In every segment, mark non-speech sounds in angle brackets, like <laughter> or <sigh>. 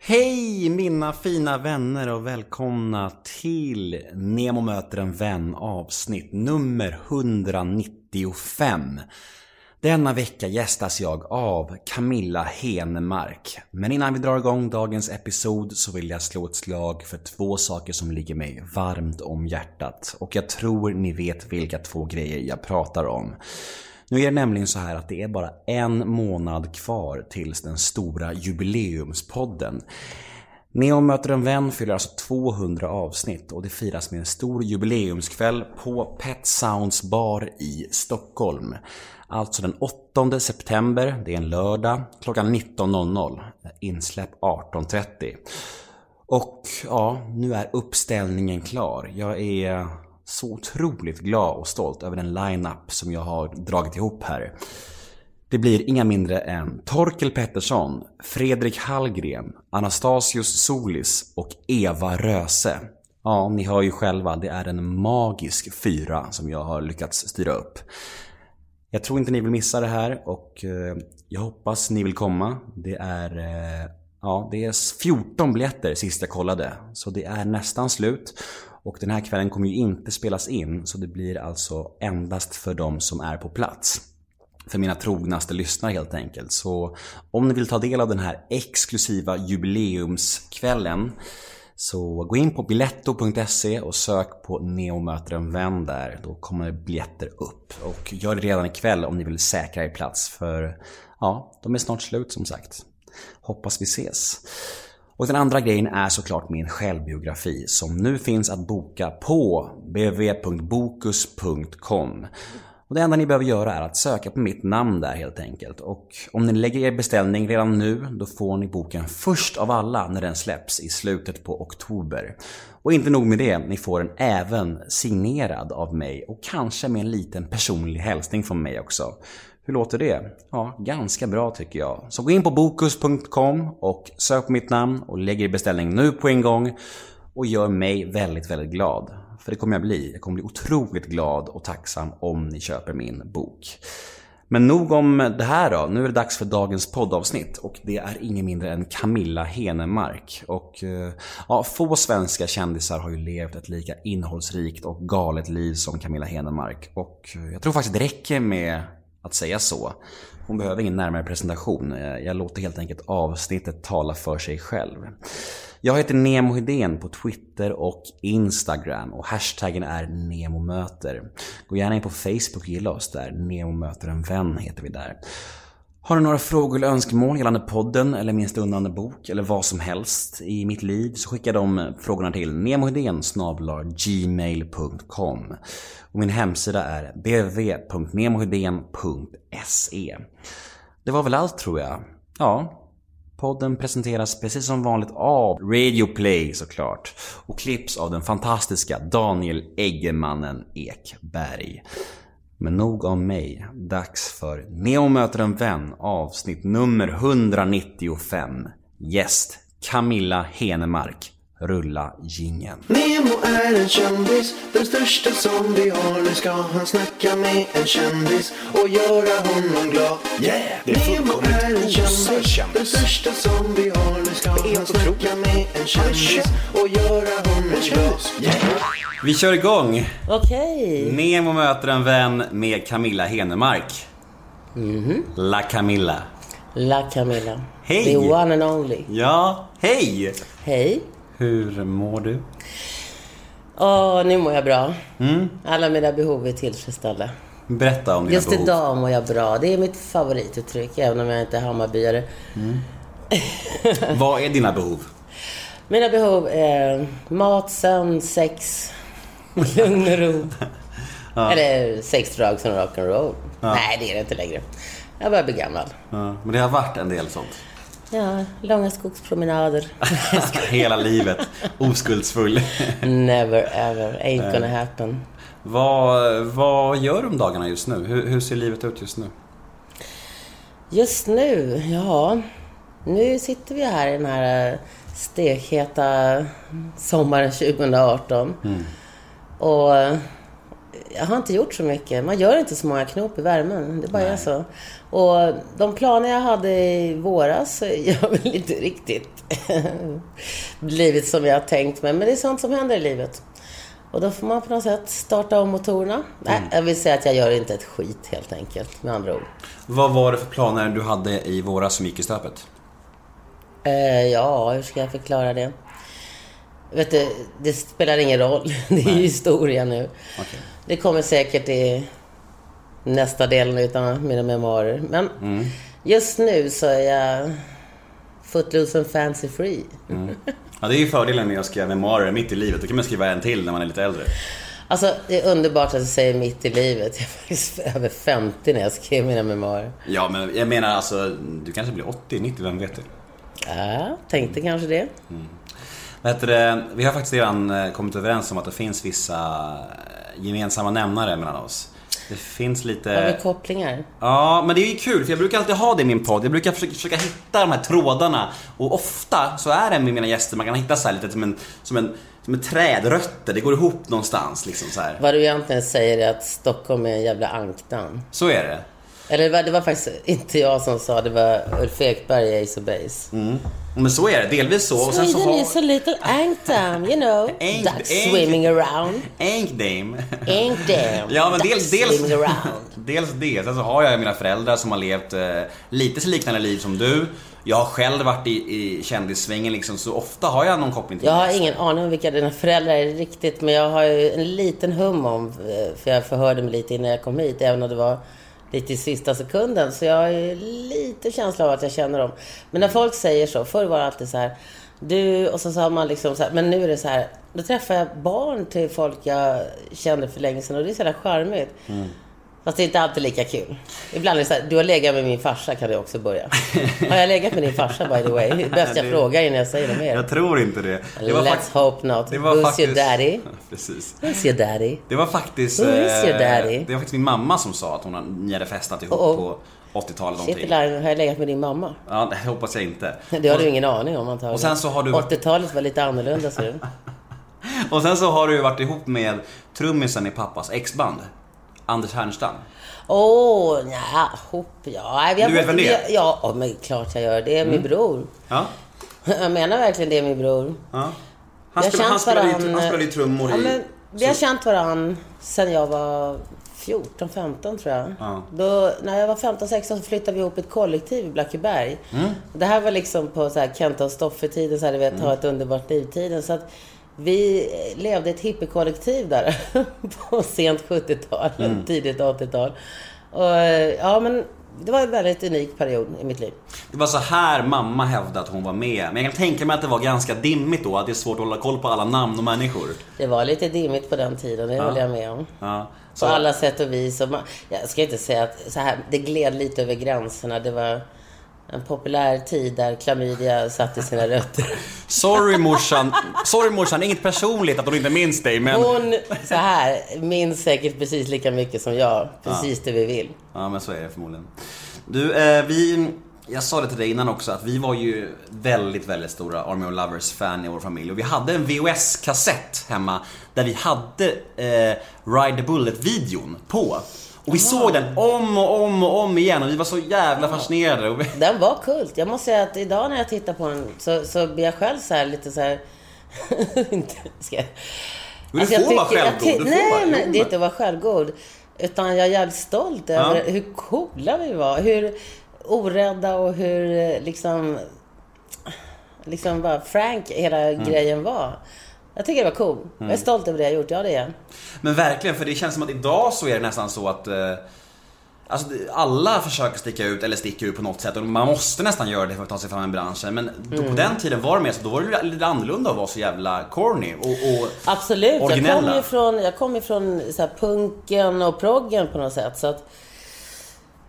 Hej mina fina vänner och välkomna till Nemo möter en vän avsnitt nummer 195. Denna vecka gästas jag av Camilla Henemark. Men innan vi drar igång dagens episod så vill jag slå ett slag för två saker som ligger mig varmt om hjärtat. Och jag tror ni vet vilka två grejer jag pratar om. Nu är det nämligen så här att det är bara en månad kvar tills den stora jubileumspodden. Neon möter en vän fyller alltså 200 avsnitt och det firas med en stor jubileumskväll på Pet Sounds bar i Stockholm. Alltså den 8 september, det är en lördag, klockan 19.00. Insläpp 18.30. Och ja, nu är uppställningen klar. Jag är så otroligt glad och stolt över den line-up som jag har dragit ihop här. Det blir inga mindre än Torkel Pettersson, Fredrik Hallgren, Anastasius Solis och Eva Röse. Ja, ni hör ju själva, det är en magisk fyra som jag har lyckats styra upp. Jag tror inte ni vill missa det här och eh, jag hoppas ni vill komma. Det är eh, Ja, det är 14 biljetter sist jag kollade, så det är nästan slut. Och den här kvällen kommer ju inte spelas in, så det blir alltså endast för de som är på plats. För mina trognaste lyssnare helt enkelt. Så om ni vill ta del av den här exklusiva jubileumskvällen så gå in på biletto.se och sök på Neo möter en vän där. Då kommer biljetter upp. Och gör det redan ikväll om ni vill säkra er plats för ja, de är snart slut som sagt. Hoppas vi ses. Och den andra grejen är såklart min självbiografi som nu finns att boka på www.bokus.com. Och det enda ni behöver göra är att söka på mitt namn där helt enkelt. Och om ni lägger er beställning redan nu, då får ni boken först av alla när den släpps i slutet på oktober. Och inte nog med det, ni får den även signerad av mig och kanske med en liten personlig hälsning från mig också. Hur låter det? Ja, ganska bra tycker jag. Så gå in på bokus.com och sök på mitt namn och lägg er beställning nu på en gång. Och gör mig väldigt, väldigt glad. För det kommer jag bli. Jag kommer bli otroligt glad och tacksam om ni köper min bok. Men nog om det här då. Nu är det dags för dagens poddavsnitt och det är ingen mindre än Camilla Henemark. Och eh, ja, få svenska kändisar har ju levt ett lika innehållsrikt och galet liv som Camilla Henemark. Och eh, jag tror faktiskt det räcker med att säga så. Hon behöver ingen närmare presentation. Eh, jag låter helt enkelt avsnittet tala för sig själv. Jag heter Nemo Hedén på Twitter och Instagram och hashtaggen är NEMOMÖTER. Gå gärna in på Facebook och gilla oss där. Nemo möter en vän heter vi där. Har du några frågor eller önskemål gällande podden eller min stundande bok eller vad som helst i mitt liv så skicka de frågorna till nemohedén gmail.com och min hemsida är www.nemohedén.se Det var väl allt tror jag. Ja, Podden presenteras precis som vanligt av Radio Play såklart och klipps av den fantastiska Daniel Eggemannen Ekberg. Men nog om mig. Dags för Neo möter en vän avsnitt nummer 195. Gäst Camilla Henemark. Rulla gingen. Nemo är en kändis, den största som vi har. Nu ska han snacka med en kändis och göra honom glad. Yeah, det är Nemo är en kändis, kändis. den största som vi har. Nu ska han snacka med en kändis och göra honom glad. Yeah. Vi kör igång. Okej. Nemo möter en vän med Camilla Henemark. La Camilla. La Camilla. Hej. The one and only. Ja, hej! Hej. Hur mår du? Åh, nu mår jag bra. Mm. Alla mina behov är tillfredsställda. Berätta om dina Just behov. idag mår jag bra. Det är mitt favorituttryck, även om jag inte är Hammarbyare. <laughs> Vad är dina behov? Mina behov är mat, sömn, sex, <laughs> lugn och ro. Eller sex, drugs och rock'n'roll. Nej, det är det inte längre. Jag börjar bli gammal. Ja, men det har varit en del sånt. Ja, långa skogspromenader. <laughs> Hela livet. Oskuldsfull. Never ever. Ain't gonna happen. vad, vad gör du om dagarna just nu? Hur, hur ser livet ut just nu? Just nu, ja. Nu sitter vi här i den här eh, stekheta sommaren 2018. Och eh, jag har inte gjort så mycket. Man gör inte så många knop i värmen. Det bara är så. Och de planer jag hade i våras <laughs> jag väl inte riktigt <laughs> blivit som jag har tänkt mig. Men det är sånt som händer i livet. Och då får man på något sätt starta om motorerna. Nej, jag vill säga att jag gör inte ett skit helt enkelt, med andra ord. Vad var det för planer du hade i våras som gick i stöpet? Eh, ja, hur ska jag förklara det? Vet du, det spelar ingen roll. <laughs> Det är ju historia nu. Okej. Det kommer säkert i nästa delen av mina memoarer. Men just nu så är jag footloose and fancy free. Ja, det är ju fördelen med att skriva memoarer mitt i livet. Då kan man skriva en till när man är lite äldre. Alltså, det är underbart att du säger mitt i livet. Jag var faktiskt <laughs> över 50 när jag skrev mina memoarer. Ja, men jag menar alltså, du kanske blir 80, 90, vem vet det? Ja, tänkte kanske det. Vad heter det? Vi har faktiskt redan eh, kommit överens om att det finns vissa gemensamma nämnare mellan oss. Det finns Har vi lite... kopplingar? Ja, men det är ju kul för jag brukar alltid ha det i min podd. Jag brukar försöka, försöka hitta de här trådarna. Och ofta så är det med mina gäster, man kan hitta så lite som en, som en, som trädrötter. Det går ihop någonstans liksom så här. Vad du egentligen säger är att Stockholm är en jävla ankdamm. Så är det. Eller det var, det var faktiskt inte jag som sa det, var Ulf Ekberg i Ace of Base. Men så är det, delvis så. Och sen så har... is a little ankdamm, you know. <laughs> Ank- Ducks ank- swimming around. Ankdame. Ankdamm. <laughs> Ja men dels, dels, swimming around. <laughs> dels det. Sen så har jag mina föräldrar som har levt eh, lite så liknande liv som du. Jag har själv varit i, i kändissvängen liksom, så ofta har jag någon koppling till Jag har ingen aning om vilka dina föräldrar är riktigt, men jag har ju en liten hum om, eh, för jag förhörde mig lite innan jag kom hit, även om det var lite i sista sekunden. Så jag har lite känsla av att jag känner dem. Men när folk säger så, förr var det alltid så här, du, och så sa man liksom så här, men nu är det så här, då träffar jag barn till folk jag kände för länge sedan och det är så jävla charmigt. Mm. Fast det är inte alltid lika kul. Ibland är det så här, du har legat med min farsa kan det också börja. Har jag legat med din farsa by the way? Det är bäst jag Det- frågar innan jag säger något mer. Jag tror inte det. det var Let's fakt- hope not. Det var Who's faktiskt... your daddy? <laughs> Precis. Who's your daddy? Det var faktiskt... Who is your eh, daddy? Det var faktiskt min mamma som sa att hon ni hade festat ihop Oh, oh. på 80-talet Shit någonting. Line, har jag legat med din mamma? Ja, det hoppas jag inte. <laughs> Det har och, du ingen aning om antagligen. och sen så har du varit- 80-talet var lite annorlunda ser du. <laughs> och sen så har du ju varit ihop med trummisen i pappas exband. Anders Härnstam. Åh, oh, nja, hopp, ja. Har Du vet vem det är? Ja, oh, men klart jag gör. Det är min bror. Ja. Jag menar verkligen det är min bror. ja. Han, spelade, han, spelade varann- han spelade ju trummor Ja, i... men vi har så- känt varann sen jag var 14, 15 tror jag. Ja. Då, när jag var 15, 16 så flyttade vi ihop ett kollektiv i Blackeberg. Mm. Det här var liksom på så här Kenta och Stoffe-tiden, så här, du vet, ha ett underbart liv-tiden. Så att vi levde ett hippiekollektiv där <laughs> på sent 70-tal, Mm. tidigt 80-tal. Och ja, men det var en väldigt unik period i mitt liv. Det var så här mamma hävdade att hon var med. Men jag kan tänka mig att det var ganska dimmigt då, att det är svårt att hålla koll på alla namn och människor. Det var lite dimmigt på den tiden, det håller jag med om. Ja. På Så, alla sätt och vis. Och man, jag ska inte säga att så här, det gled lite över gränserna. Det var en populär tid där klamydia satte sina rötter. sorry morsan, sorry morsan, inget personligt att hon inte minns dig men... Hon, så här, minns säkert precis lika mycket som jag. Precis det vi vill. Ja men så är det förmodligen. Du, eh, vi... Jag sa det till dig innan också att vi var ju väldigt, väldigt stora Army of Lovers-fan i vår familj. Och vi hade en VHS-kassett hemma där vi hade eh, Ride the Bullet-videon på. Och vi såg den om och om och om igen och vi var så jävla fascinerade. Vi... <laughs> Den var kult. Jag måste säga att idag när jag tittar på den så, så blir jag själv så här lite så här... <laughs> Inte- ska jag... Men du Alltså, får vara självgod. får Nej, jo, men det är inte att vara självgod. Utan jag är jävligt stolt över Ja. hur coola vi var. Hur orädda och hur eh, liksom... Liksom bara frank hela Mm. grejen var. Jag tycker det var cool. Jag är stolt över det jag gjort. Ja, det är jag. Men verkligen, för det känns som att idag så är det nästan så att eh, Alltså alla försöker sticka ut eller sticker ut på något sätt och man måste nästan göra det för att ta sig fram i branschen. Men då, Mm. på den tiden var det mer så, då var det lite annorlunda att vara så jävla corny och, och Absolut. Jag Originella. kom ju från, jag kom ju från så här, punken och proggen på något sätt. Så att,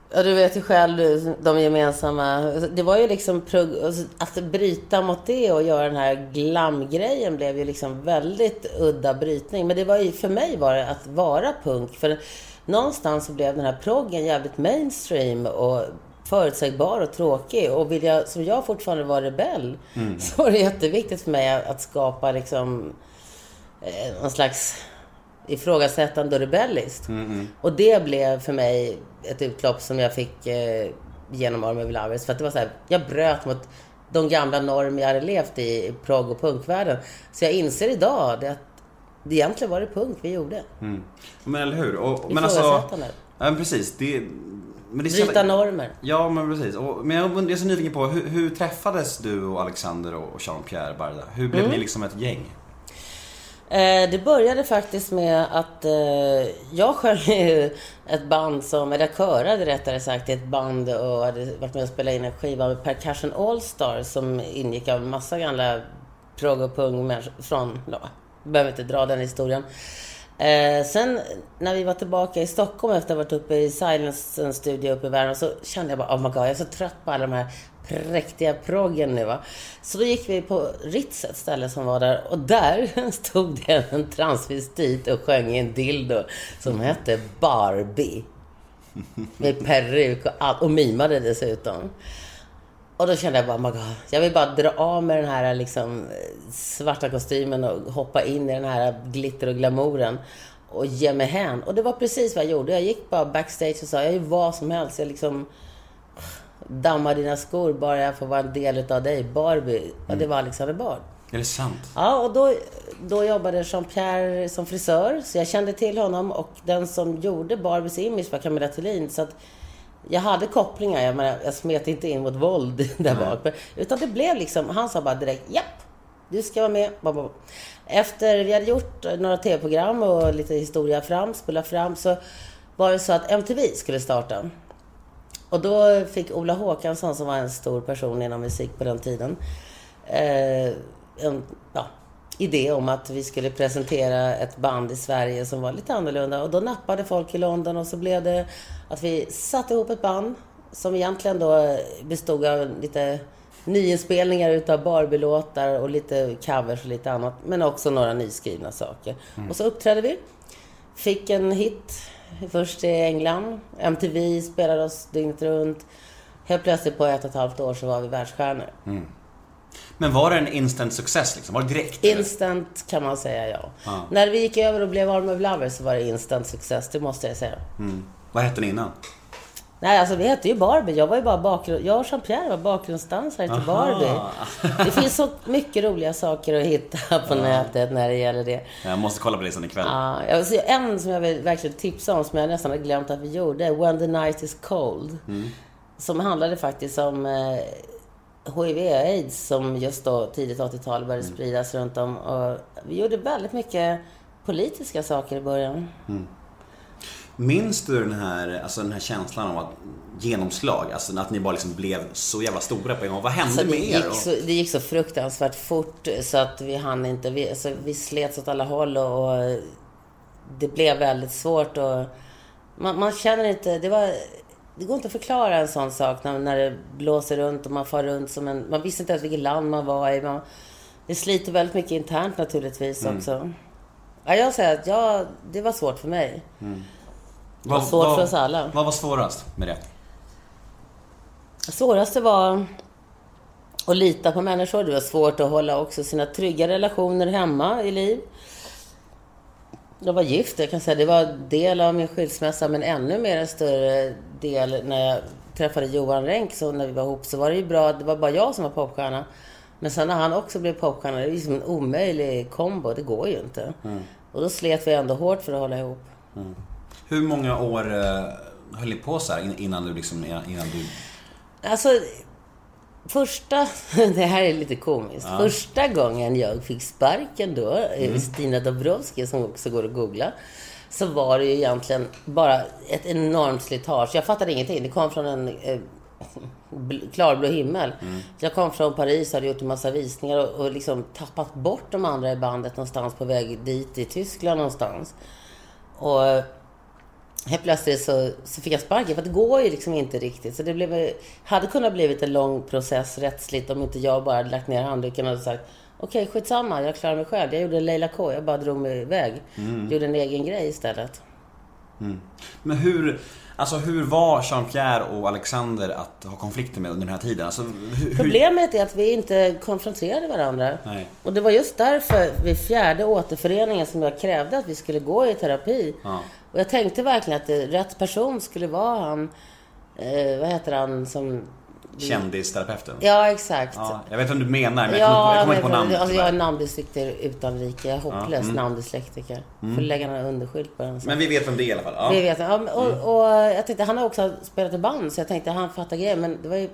ja, du vet ju själv de gemensamma. Det var ju liksom alltså, att bryta mot det och göra den här glamgrejen blev ju liksom väldigt udda brytning. Men det var ju, för mig var det att vara punk. För någonstans så blev den här proggen jävligt mainstream och förutsägbar och tråkig. Och vill jag, som jag fortfarande var rebell, <laughs> så var det jätteviktigt för mig att skapa liksom eh, någon slags ifrågasättande och rebelliskt. Och det blev för mig ett utlopp som jag fick eh, genom Army of Lovers. För att det var så här, jag bröt mot de gamla normer jag hade levt i, i prog och punkvärlden. Så jag inser idag det att det egentligen var det punk vi gjorde. Men eller hur? Och, men alltså... Ja, men precis. Det, men det Bryta jävla- normer. Ja, men precis. Och, men jag jag är så nyfiken på, hur, hur träffades du och Alexander och Jean-Pierre Barda? Hur blev Mm. ni liksom ett gäng? Eh, det började faktiskt med att eh, jag sjöng i ett band som, eller körade rättare sagt i ett band och hade varit med och spelat in en skiva med Percussion Allstar som ingick av en massa gamla prog och pung från, ja, jag behöver inte dra den historien. Eh, sen när vi var tillbaka i Stockholm efter att ha varit uppe i Silence, en studio uppe i Värmland, så kände jag bara, oh my god, jag är så trött på alla de här präktiga proggen nu va. Så då gick vi på Ritz, ett ställe som var där, och där <laughs> stod det en transvestit och sjöng i en dildo som hette Barbie. Med peruk och allt, och mimade dessutom. Och då kände jag bara, oh my God, jag vill bara dra av med den här liksom, svarta kostymen och hoppa in i den här glitter och glamouren och ge mig hän. Och det var precis vad jag gjorde. Jag gick bara backstage och sa, jag gör vad som helst. Jag liksom dammar dina skor bara jag får vara en del av dig. Barbie. Och det var Alexander Bard. Är det sant? Ja, och då, då jobbade Jean-Pierre som frisör, så jag kände till honom. Och den som gjorde Barbies image var Camilla Thulin. Så att jag hade kopplingar, jag, menar, jag smet inte in mot våld <laughs> där bak. Utan det blev liksom, han sa bara direkt, japp, du ska vara med. Efter vi hade gjort några tv-program och lite historia fram, spola fram, så var det så att MTV skulle starta. Och då fick Ola Håkansson, som var en stor person inom musik på den tiden, eh, en ja, idé om att vi skulle presentera ett band i Sverige som var lite annorlunda. Och då nappade folk i London och så blev det att vi satte ihop ett band som egentligen då bestod av lite nyinspelningar utav Barbie-låtar och lite covers och lite annat. Men också några nyskrivna saker. Och så uppträdde vi. Fick en hit först i England. MTV spelade oss dygnet runt. Helt plötsligt på ett och ett halvt år så var vi världsstjärnor. Men var det en instant success liksom? Var det direkt? Instant kan man säga ja. Ja. När vi gick över och blev Army of Lovers så var det instant success, det måste jag säga. Mm. Vad hette ni innan? Nej, alltså vi hette ju Barbie. Jag var ju bara bakgrund... Jag och Jean-Pierre var bakgrundsdansare till Aha. Barbie. Det finns så mycket roliga saker att hitta på nätet när det gäller det. Jag måste kolla på det sen ikväll. Ja, säga en som jag vill verkligen tipsa om, som jag nästan hade glömt att vi gjorde. When the night is cold. Som handlade faktiskt om eh, HIV-aids som just då, tidigt 80-tal, började spridas runt om. Och vi gjorde väldigt mycket politiska saker i början. Minns du den här, alltså den här känslan av att genomslag? Alltså att ni bara liksom blev så jävla stora på en gång. Vad hände Så det, med er? gick så, det gick så fruktansvärt fort så att vi hann inte. Vi, alltså, vi slets åt alla håll och, och det blev väldigt svårt. Och man, man känner inte... Det, var, det går inte att förklara en sån sak när, när det blåser runt och man far runt som en... Man visste inte ens vilket land man var i. Man, det sliter väldigt mycket internt naturligtvis Mm. också. Ja, jag säger att jag, det var svårt för mig. Det var Vad- svårt vad- för oss alla. Vad var svårast med det? Det svåraste var att lita på människor. Det var svårt att hålla också sina trygga relationer hemma i liv. Jag var gift, jag kan säga. Det var del av min skilsmässa, men ännu mer en större del när jag träffade Johan Renck, så när vi var ihop, så var det ju bra. Det var bara jag som var popstjärna. Men sen när han också blev popstjärna, det är liksom en omöjlig kombo. Det går ju inte. Och då slet vi ändå hårt för att hålla ihop. Hur många år eh, höll ni på så här in- innan du liksom, innan du... Alltså, första... <laughs> Det här är lite komiskt. Första gången jag fick sparken då, mm. Stina Dabrowski, som också går att googla, så var det ju egentligen bara ett enormt slitage. Jag fattade ingenting. Det kom från en eh, <laughs> bl- klarblå himmel. Jag kom från Paris, hade gjort en massa visningar och, och liksom tappat bort de andra i bandet någonstans på väg dit i Tyskland någonstans. Och eh, Helt plötsligt så, så fick jag sparken, för det går ju liksom inte riktigt. Så det blev, hade kunnat blivit en lång process rättsligt om inte jag bara hade lagt ner handduken och sagt Okej, skitsamma, jag klarar mig själv. Jag gjorde Leila K, jag bara drog mig iväg. Gjorde en egen grej istället. Men hur, alltså hur var Jean-Pierre och Alexander att ha konflikter med under den här tiden? Alltså, hur... Problemet är att vi inte konfronterade varandra. Nej. Och det var just därför vid fjärde återföreningen som jag krävde att vi skulle gå i terapi. Ja. Och jag tänkte verkligen att det, rätt person skulle vara han, eh, vad heter han som... Kändisterapeuten? Ja, exakt. Ja, jag vet vad du menar, men jag kommer, jag kommer inte på namnet. alltså, jag är namndyslektiker utan like. Jag är hopplös namndyslektiker. Får lägga några underskylt på den. sen. Men vi vet vem det är i alla fall. Ja. Vi vet, ja, men- och, och jag tänkte, han har också spelat i band, så jag tänkte han fattar grejen. Men det var ju,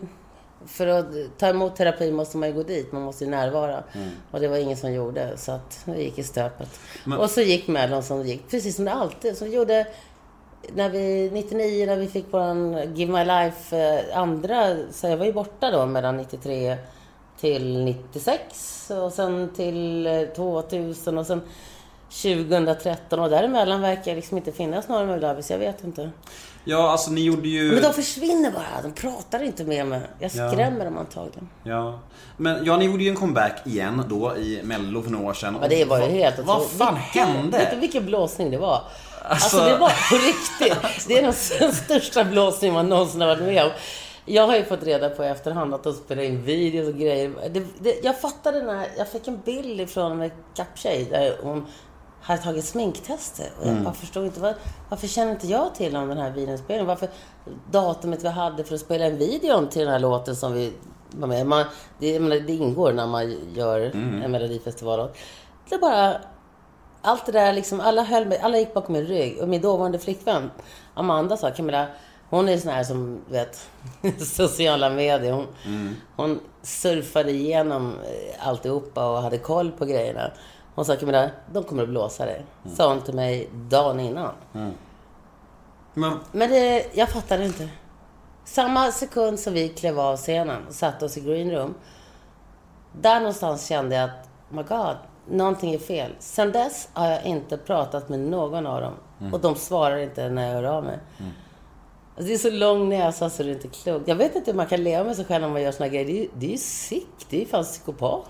för att ta emot terapi måste man ju gå dit, man måste ju närvara. Och det var ingen som gjorde, så att det gick i stöpet. Men- Och så gick Mellon som det gick, precis som det alltid. Så vi gjorde, när vi, 99 när vi fick våran Give My Life eh, andra, så jag var ju borta då mellan 93 till 96 och sen till eh, 2000 och sen 2013 och däremellan verkar liksom inte finnas några med Lavis, jag vet inte. ja, alltså ni gjorde ju... Men de försvinner bara, de pratar inte med mig. Jag Ja. skrämmer dem antagligen. Ja. Men ja, ni gjorde ju en comeback igen då i Mello för några år sedan. Ja, det var ju helt Vad fan Vilken- hände? Vet du vilken blåsning det var? Alltså, Alltså- det var på riktigt. Det är den största blåsning man någonsin har varit med om. Jag har ju fått reda på i efterhand att de spelar in videos och grejer. Det, det, jag fattade när jag fick en bild ifrån en kapptjej där hon hade tagit sminktester. Och jag bara förstod inte, var, varför känner inte jag till om den här videoinspelningen? Varför datumet vi hade för att spela en video till den här låten som vi var med man, det, menar, det ingår när man gör en melodifestivallåt. Det är bara allt det där liksom, alla, höll mig, alla gick bakom min rygg. Och min dåvarande flickvän, Amanda, sa Camilla, hon är sån här som, vet, <laughs> sociala medier. Hon, hon surfade igenom eh, alltihopa och hade koll på grejerna. Hon sa, Camilla, de kommer att blåsa dig. Sa hon till mig dagen innan. Men, Men det, jag fattade inte. Samma sekund som vi klev av scenen och satte oss i green room. Där någonstans kände jag att, oh my God, någonting är fel. Sen dess har jag inte pratat med någon av dem. Och de svarar inte när jag hör av mig. Alltså, det är så lång näsa så det är inte klokt. Jag vet inte hur man kan leva med sig själv när man gör såna grejer. Det är ju, det är ju sick. Det är ju fan psykopat.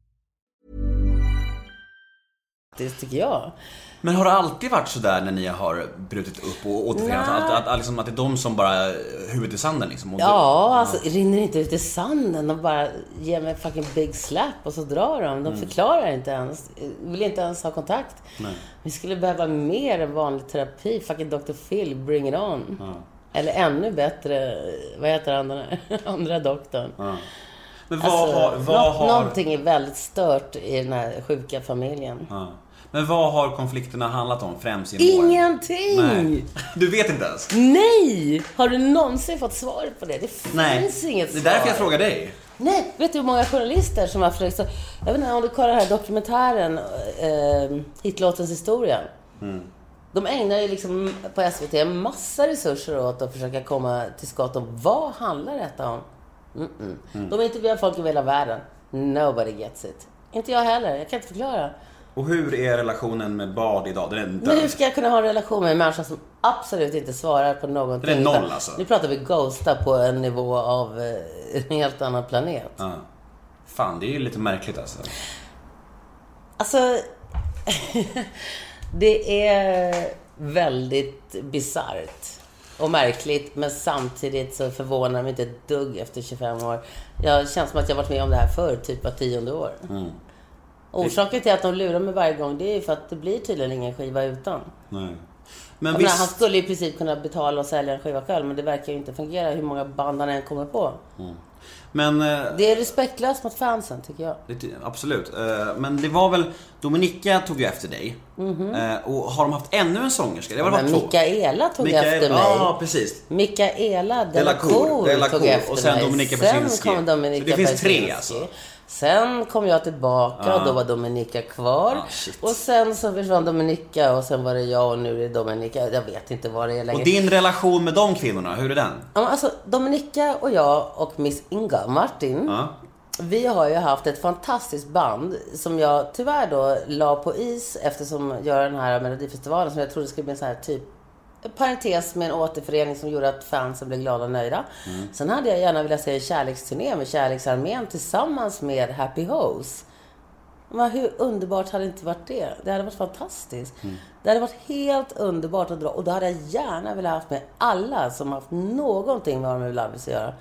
Det tycker jag. men har det alltid varit sådär när ni har brutit upp och återförenats? Nej. Att, att, att, liksom, att det är de som bara huvudet i sanden liksom? Ja, alltså rinner inte ut i sanden. De bara ger mig fucking big slap och så drar de. De förklarar inte ens. Vill inte ens ha kontakt. Vi skulle behöva mer än vanlig terapi. Fucking Dr. Phil, bring it on. Eller ännu bättre, vad heter han den här <laughs> andra doktorn? Men vad Alltså, har... Vad nå- har Någonting är väldigt stört i den här sjuka familjen. ja. Men vad har konflikterna handlat om främst genom åren? Ingenting! Nej. Du vet inte ens? Nej! Har du någonsin fått svaret på det? Det finns Nej. inget Det är svar. därför jag frågar dig. Nej, vet du hur många journalister som har försökt... Så, jag vet inte om du kollar den här dokumentären, eh, Hitlåtens historia. De ägnar ju liksom på SVT en massa resurser åt att försöka komma till skott om vad handlar detta om? Mm-mm. De intervjuar folk över hela världen. Nobody gets it. Inte jag heller. Jag kan inte förklara. Och hur är relationen med Bard idag? Den är Men död. hur ska jag kunna ha en relation med en människa som absolut inte svarar på någonting? Det är noll, alltså. Nu pratar vi ghosta på en nivå av eh, en helt annan planet. Ja. Fan, det är ju lite märkligt alltså. Alltså, <laughs> det är väldigt bisarrt och märkligt, men samtidigt så förvånar det mig inte ett dugg efter 25 år. Jag känns som att jag varit med om det här förr, typ var tionde år. Orsaken till att de lurar mig varje gång, det är ju för att det blir tydligen ingen skiva utan. Nej. Men menar, visst... han skulle i princip kunna betala och sälja en skiva själv, men det verkar ju inte fungera hur många band han än kommer på. Men eh, Det är respektlöst mot fansen, tycker jag. Det, absolut. Eh, Men det var väl, Dominika tog ju efter dig. Eh, Och har de haft ännu en sångerska? Det var. Men. Mikaela tog Mikael- efter mig. Ja, precis. Mikaela Delacour, Delacour Delacour, tog efter och sen mig. Dominika Sen Persinski. kom Dominika Så det finns tre, Persinski. alltså? Sen kom jag tillbaka och då var Dominika kvar. Ah, och sen så försvann Dominika och sen var det jag och nu är det Dominika. Jag vet inte vad det är längre. Och din relation med de kvinnorna, hur är den? Ja, men Alltså, Dominika och jag och Miss Inga Martin. Vi har ju haft ett fantastiskt band som jag tyvärr då la på is eftersom göra den här Melodifestivalen som jag trodde skulle bli en sån här typ parentes med en återförening som gjorde att fansen blev glada och nöjda. Sen hade jag gärna velat se en kärleksturné med Kärleksarmén tillsammans med Happy Hose. Men hur underbart hade det inte varit det? Det hade varit fantastiskt. Det hade varit helt underbart att dra. Och då hade jag gärna velat haft med alla som haft någonting med Army Lovers att göra.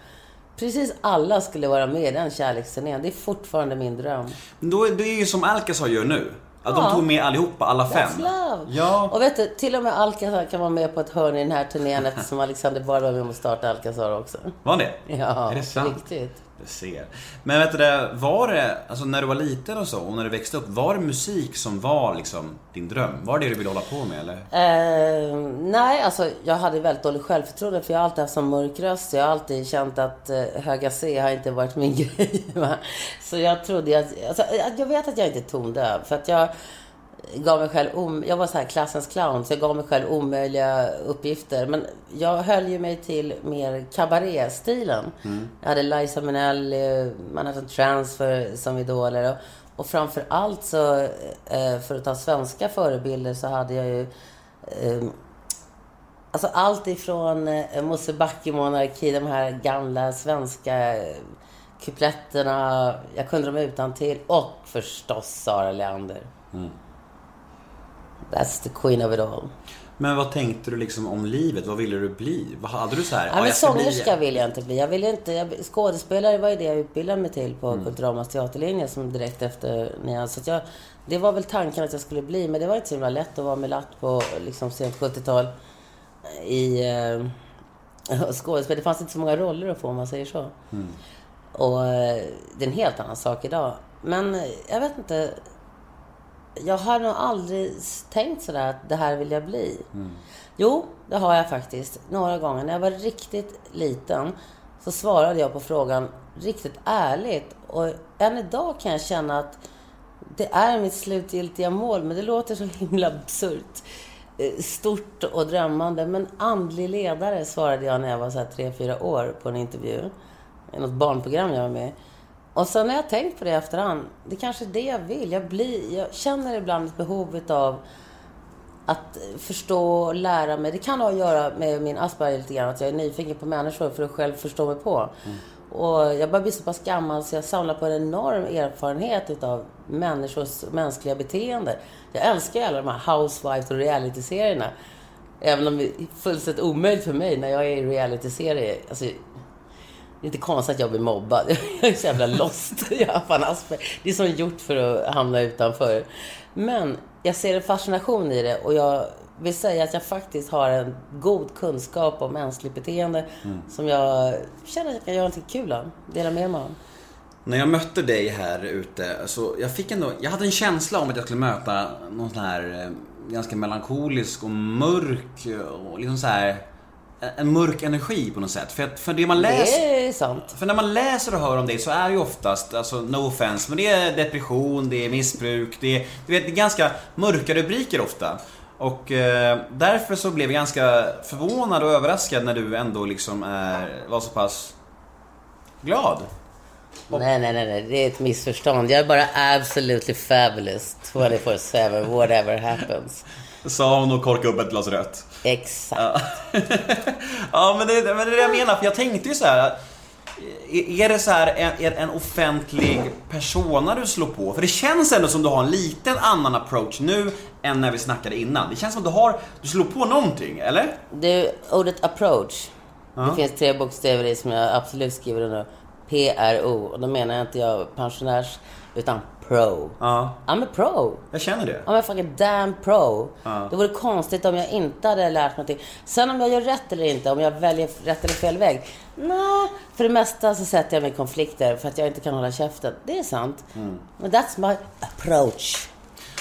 Precis alla skulle vara med i den kärleksturnén. Det är fortfarande min dröm. Då, det är ju som Alcazar gör nu. Ja. de tog med allihopa, alla fem. That's love. Ja. Och vet du, till och med Alcazar kan vara med på ett hörn i den här turnén eftersom <laughs> Alexander Bard var med om att starta Alcazar också. Var det? Ja, Är det sant? riktigt. Du ser. Men vet du var det, alltså när du var liten och så, och när du växte upp, var det musik som var liksom din dröm? Var det det du ville hålla på med eller? Eh, nej, alltså jag hade väldigt dåligt självförtroende för jag har alltid haft sån mörk röst. Jag har alltid känt att eh, höga C har inte varit min <laughs> grej. Va? Så jag trodde att, alltså, jag vet att jag inte är tondöv. För att jag gav mig själv, om, jag var så här klassens clown, så jag gav mig själv omöjliga uppgifter. Men jag höll ju mig till mer cabaret-stilen. Jag hade Liza Minnelli, Manhattan Transfer som idoler. Och, och framför allt så, eh, för att ta svenska förebilder, så hade jag ju eh, Alltså allt ifrån eh, Mosebacke monarki, de här gamla svenska kupletterna. Jag kunde dem utan till Och förstås Sara Leander. That's the queen of it all. Men vad tänkte du liksom om livet? Vad ville du bli? Vad hade du så här? Ja, "Ja, men jag ska bli-" sångerska vill jag inte bli. Jag vill inte, jag, skådespelare var ju det jag utbildade mig till på Mm. Kulturdramas teaterlinje som direkt efter nian. Så att jag, det var väl tanken att jag skulle bli, men det var inte så himla lätt att vara med latt på liksom, sent 70-tal i eh, <laughs> skådespel. Det fanns inte så många roller att få om man säger så. Och eh, det är en helt annan sak idag. Men eh, jag vet inte. Jag har nog aldrig tänkt sådär att det här vill jag bli. Jo, det har jag faktiskt. Några gånger. När jag var riktigt liten så svarade jag på frågan riktigt ärligt. Och än idag kan jag känna att det är mitt slutgiltiga mål, men det låter så himla absurt. Eh, Stort och drömmande. Men andlig ledare svarade jag när jag var så här tre, fyra år på en intervju. I något barnprogram jag var med. Och sen har jag tänkt på det i efterhand. Det kanske är det jag vill. Jag, blir, jag känner ibland ett behov av att förstå och lära mig. Det kan ha att göra med min Asperger lite grann. Att jag är nyfiken på människor för att själv förstå mig på. Och jag börjar bli så pass gammal så jag samlar på en enorm erfarenhet utav människors mänskliga beteende. Jag älskar ju alla de här Housewives och reality-serierna. Även om det är fullständigt omöjligt för mig när jag är i reality-serie. Alltså, det är inte konstigt att jag blir mobbad. <laughs> Jag är så jävla lost. <laughs> Jag har fan Asperger. Det är som gjort för att hamna utanför. Men jag ser en fascination i det och jag vill säga att jag faktiskt har en god kunskap om mänskligt beteende som jag känner att jag kan göra något kul av. Dela med mig av. När jag mötte dig här ute, så jag fick ändå, jag hade en känsla om att jag skulle möta någon sån här eh, ganska melankolisk och mörk och liksom så här en- mörk energi på något sätt. För, för det man läser Det är sant. För när man läser och hör om dig så är det ju oftast, alltså no offense, men det är depression, det är missbruk, det är, du vet, det är ganska mörka rubriker ofta. Och eh, därför så blev jag ganska förvånad och överraskad när du ändå liksom är, var så pass glad. Nej, nej, nej, nej. Det är ett missförstånd. Jag är bara absolutely fabulous 24-7, whatever happens. Sa hon och korkade upp ett glas rött. Exakt. Ja, <laughs> ja men, det, men det är det jag menar, för jag tänkte ju så här. att, Är det så här en, en offentlig persona du slår på? För det känns ändå som du har en liten annan approach nu än när vi snackade innan. Det känns som att du har, du slår på någonting, eller? Du, ordet approach. Det finns tre bokstäver i som jag absolut skriver under. P-R-O. Och då menar jag inte jag pensionärs, utan pro. Ja, I'm a pro. jag känner det. I'm a fucking damn pro. Det vore konstigt om jag inte hade lärt mig någonting. Sen om jag gör rätt eller inte, om jag väljer rätt eller fel väg. Nej, för det mesta så sätter jag mig i konflikter för att jag inte kan hålla käften. Det är sant. Men that's my approach.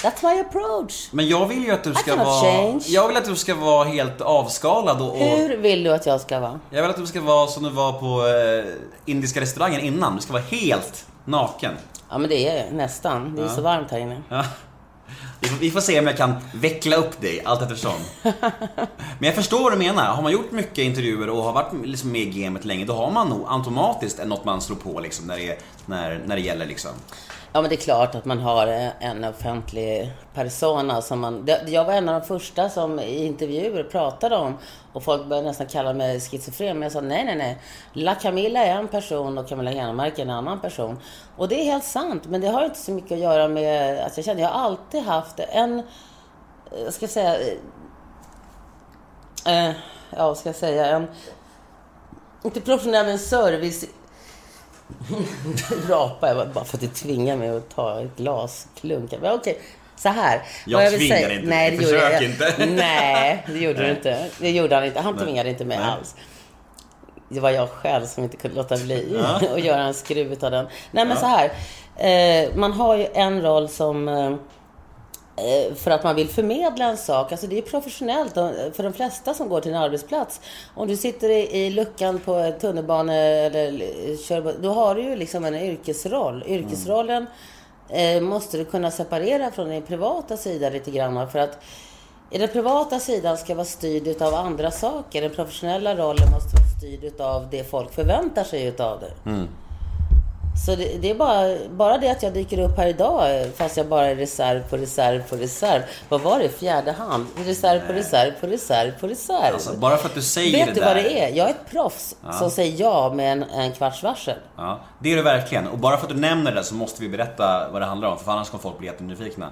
That's my approach. Men jag vill ju att du ska vara... change. Jag vill att du ska vara helt avskalad och... och Hur vill du att jag ska vara? jag vill att du ska vara som du var på eh, indiska restaurangen innan. Du ska vara helt naken. Ja, men det är nästan. Det är så varmt här inne. Ja. Vi får, se om jag kan veckla upp dig allt eftersom. Men jag förstår vad du menar. Har man gjort mycket intervjuer och har varit liksom med i gamet länge, då har man nog automatiskt något man slår på liksom, när, det, är- när, när det gäller. Liksom. Ja, men det är klart att man har eh, en offentlig persona som man... Jag var en av de första som i intervjuer pratade om och folk började nästan kalla mig schizofren. Men jag sa nej, nej, nej. La Camilla är en person och Camilla Henemark är en annan person. Och det är helt sant, men det har inte så mycket att göra med att jag känner... Jag har alltid haft en... Eh, jag ska säga... Eh, eh, ja, vad ska jag säga? En... Inte professionell, men service <laughs> rapa jag bara för att det tvingar mig att ta ett glas klunk. Men okej, så här. Jag vill tvingar säga- inte Nej, det gjorde Försök jag. inte. <laughs> Nej, det gjorde du inte. Det gjorde han inte. Han Nej. tvingade inte mig Nej. alls. Det var jag själv som inte kunde låta bli <laughs> att göra en skruv av den. Nej, men så här. Eh, man har ju en roll som eh, för att man vill förmedla en sak. Alltså det är professionellt och för de flesta som går till en arbetsplats. Om du sitter i, luckan på ett tunnelbane eller eh, kör, då har du ju liksom en yrkesroll. Yrkesrollen eh, måste du kunna separera från din privata sida lite grann. För att i den privata sidan ska vara styrd utav andra saker. Den professionella rollen måste vara styrd utav det folk förväntar sig utav dig. Så det, det är bara, bara det att jag dyker upp här idag, fast jag bara är reserv på reserv på reserv. Vad var det? Fjärde hand? Reserv på reserv på reserv på reserv. Alltså, bara för att du säger Vet det du vad där. det är? Jag är ett proffs som säger ja med en, en kvarts varsel. Ja, det är du verkligen. Och bara för att du nämner det så måste vi berätta vad det handlar om, för annars kommer folk bli jättenyfikna.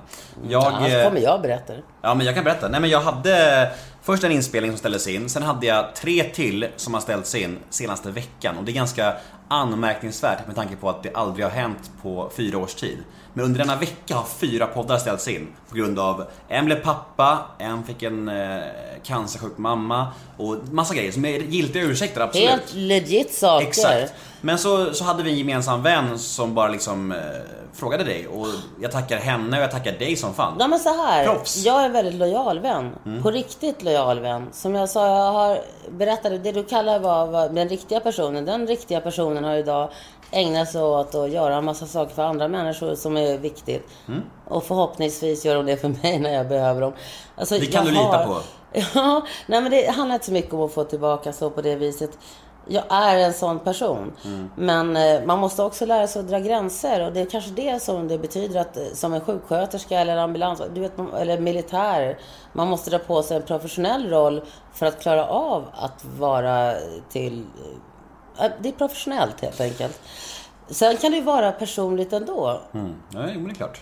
Jag, Annars eh, kommer jag berätta. Ja, men jag kan berätta. Nej, men jag hade först en inspelning som ställdes in, sen hade jag tre till som har ställts in senaste veckan. Och det är ganska anmärkningsvärt med tanke på att det aldrig har hänt på fyra års tid. Men under denna vecka har fyra poddar ställts in på grund av en blev pappa, en fick en eh, cancersjuk mamma och massa grejer som är giltiga ursäkter, absolut. Helt legit saker. Exakt. Men så, så hade vi en gemensam vän som bara liksom eh, frågade dig och jag tackar henne och jag tackar dig som fan. Ja men så här. Proffs. Jag är en väldigt lojal vän. På riktigt lojal vän. Som jag sa, jag har berättat det du kallar var, var den riktiga personen. Den riktiga personen har idag ägnat sig åt att göra en massa saker för andra människor som är viktigt. Och förhoppningsvis gör de det för mig när jag behöver dem. Alltså, Det kan jag du lita har- på. <laughs> Ja, nej men det handlar inte så mycket om att få tillbaka så på det viset. Jag är en sån person. Men eh, man måste också lära sig att dra gränser. Och det är kanske det som det betyder att eh, som en sjuksköterska eller ambulans, du vet, eller militär. Man måste dra på sig en professionell roll för att klara av att vara till... Eh, det är professionellt helt enkelt. Sen kan det ju vara personligt ändå. Mm. Nej, jo, men det är klart.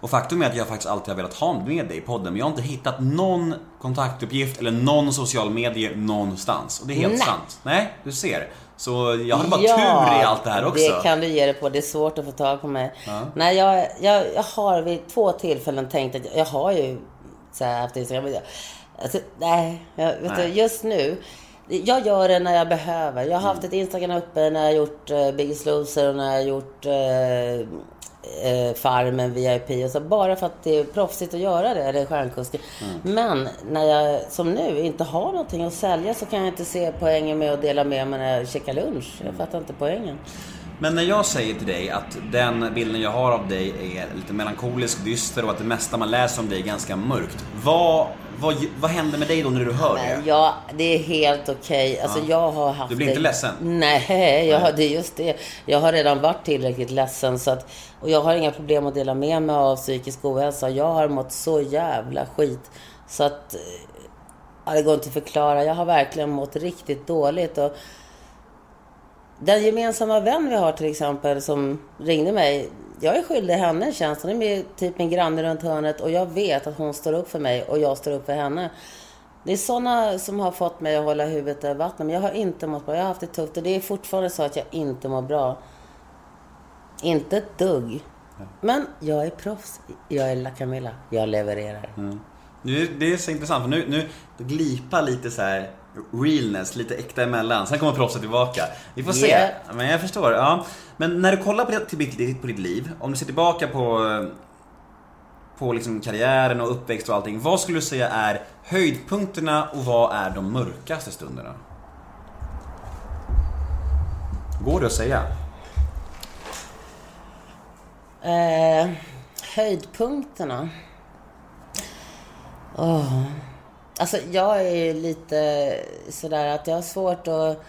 Och faktum är att jag faktiskt alltid har velat ha med dig i podden, men jag har inte hittat någon kontaktuppgift eller någon social medie någonstans. Och det är helt Nej. sant. Nej, du ser. Så jag hade bara tur i allt det här också. det kan du ge dig på. Det är svårt att få tag på mig. Nej, jag, jag, jag har vid två tillfällen tänkt att jag, har ju så här haft Instagram. Alltså, nej, jag, vet Nej. Du, just nu. Jag gör det när jag behöver. Jag har haft ett Instagram uppe när jag har gjort uh, Biggest Loser och när jag har gjort eh, eh, Farmen, VIP och så. Bara för att det är proffsigt att göra det, eller stjärnkusten. Men när jag, som nu, inte har någonting att sälja så kan jag inte se poängen med att dela med mig när jag käkar lunch. Jag fattar inte poängen. Men när jag säger till dig att den bilden jag har av dig är lite melankolisk, dyster och att det mesta man läser om dig är ganska mörkt. Vad, vad, vad händer med dig då när du hör Men det? ja, det är helt okej. Alltså jag har haft Du blir det- inte ledsen? Nej, jag har, det är just det. Jag har redan varit tillräckligt ledsen så att, och jag har inga problem att dela med mig av psykisk ohälsa. Jag har mått så jävla skit så att ja, det går inte att förklara. Jag har verkligen mått riktigt dåligt och den gemensamma vän vi har till exempel som ringde mig. Jag är skyldig henne en tjänst. Hon är med, typ min granne runt hörnet och jag vet att hon står upp för mig och jag står upp för henne. Det är sådana som har fått mig att hålla huvudet över vattnet. Men jag har inte mått bra. Jag har haft det tufft och det är fortfarande så att jag inte mår bra. Inte ett dugg. Men jag är proffs. Jag är La Camilla. Jag levererar. Mm. det är så intressant för nu, nu glipar lite så här realness, lite äkta emellan. Sen kommer proffset tillbaka. Vi får se. Yeah. Men jag förstår. Ja. Men när du kollar på ditt, på liv, om du ser tillbaka på, på liksom karriären och uppväxt och allting. Vad skulle du säga är höjdpunkterna och vad är de mörkaste stunderna? Går det att säga? Eh, höjdpunkterna? Åh. Alltså, jag är ju lite sådär att jag har svårt att...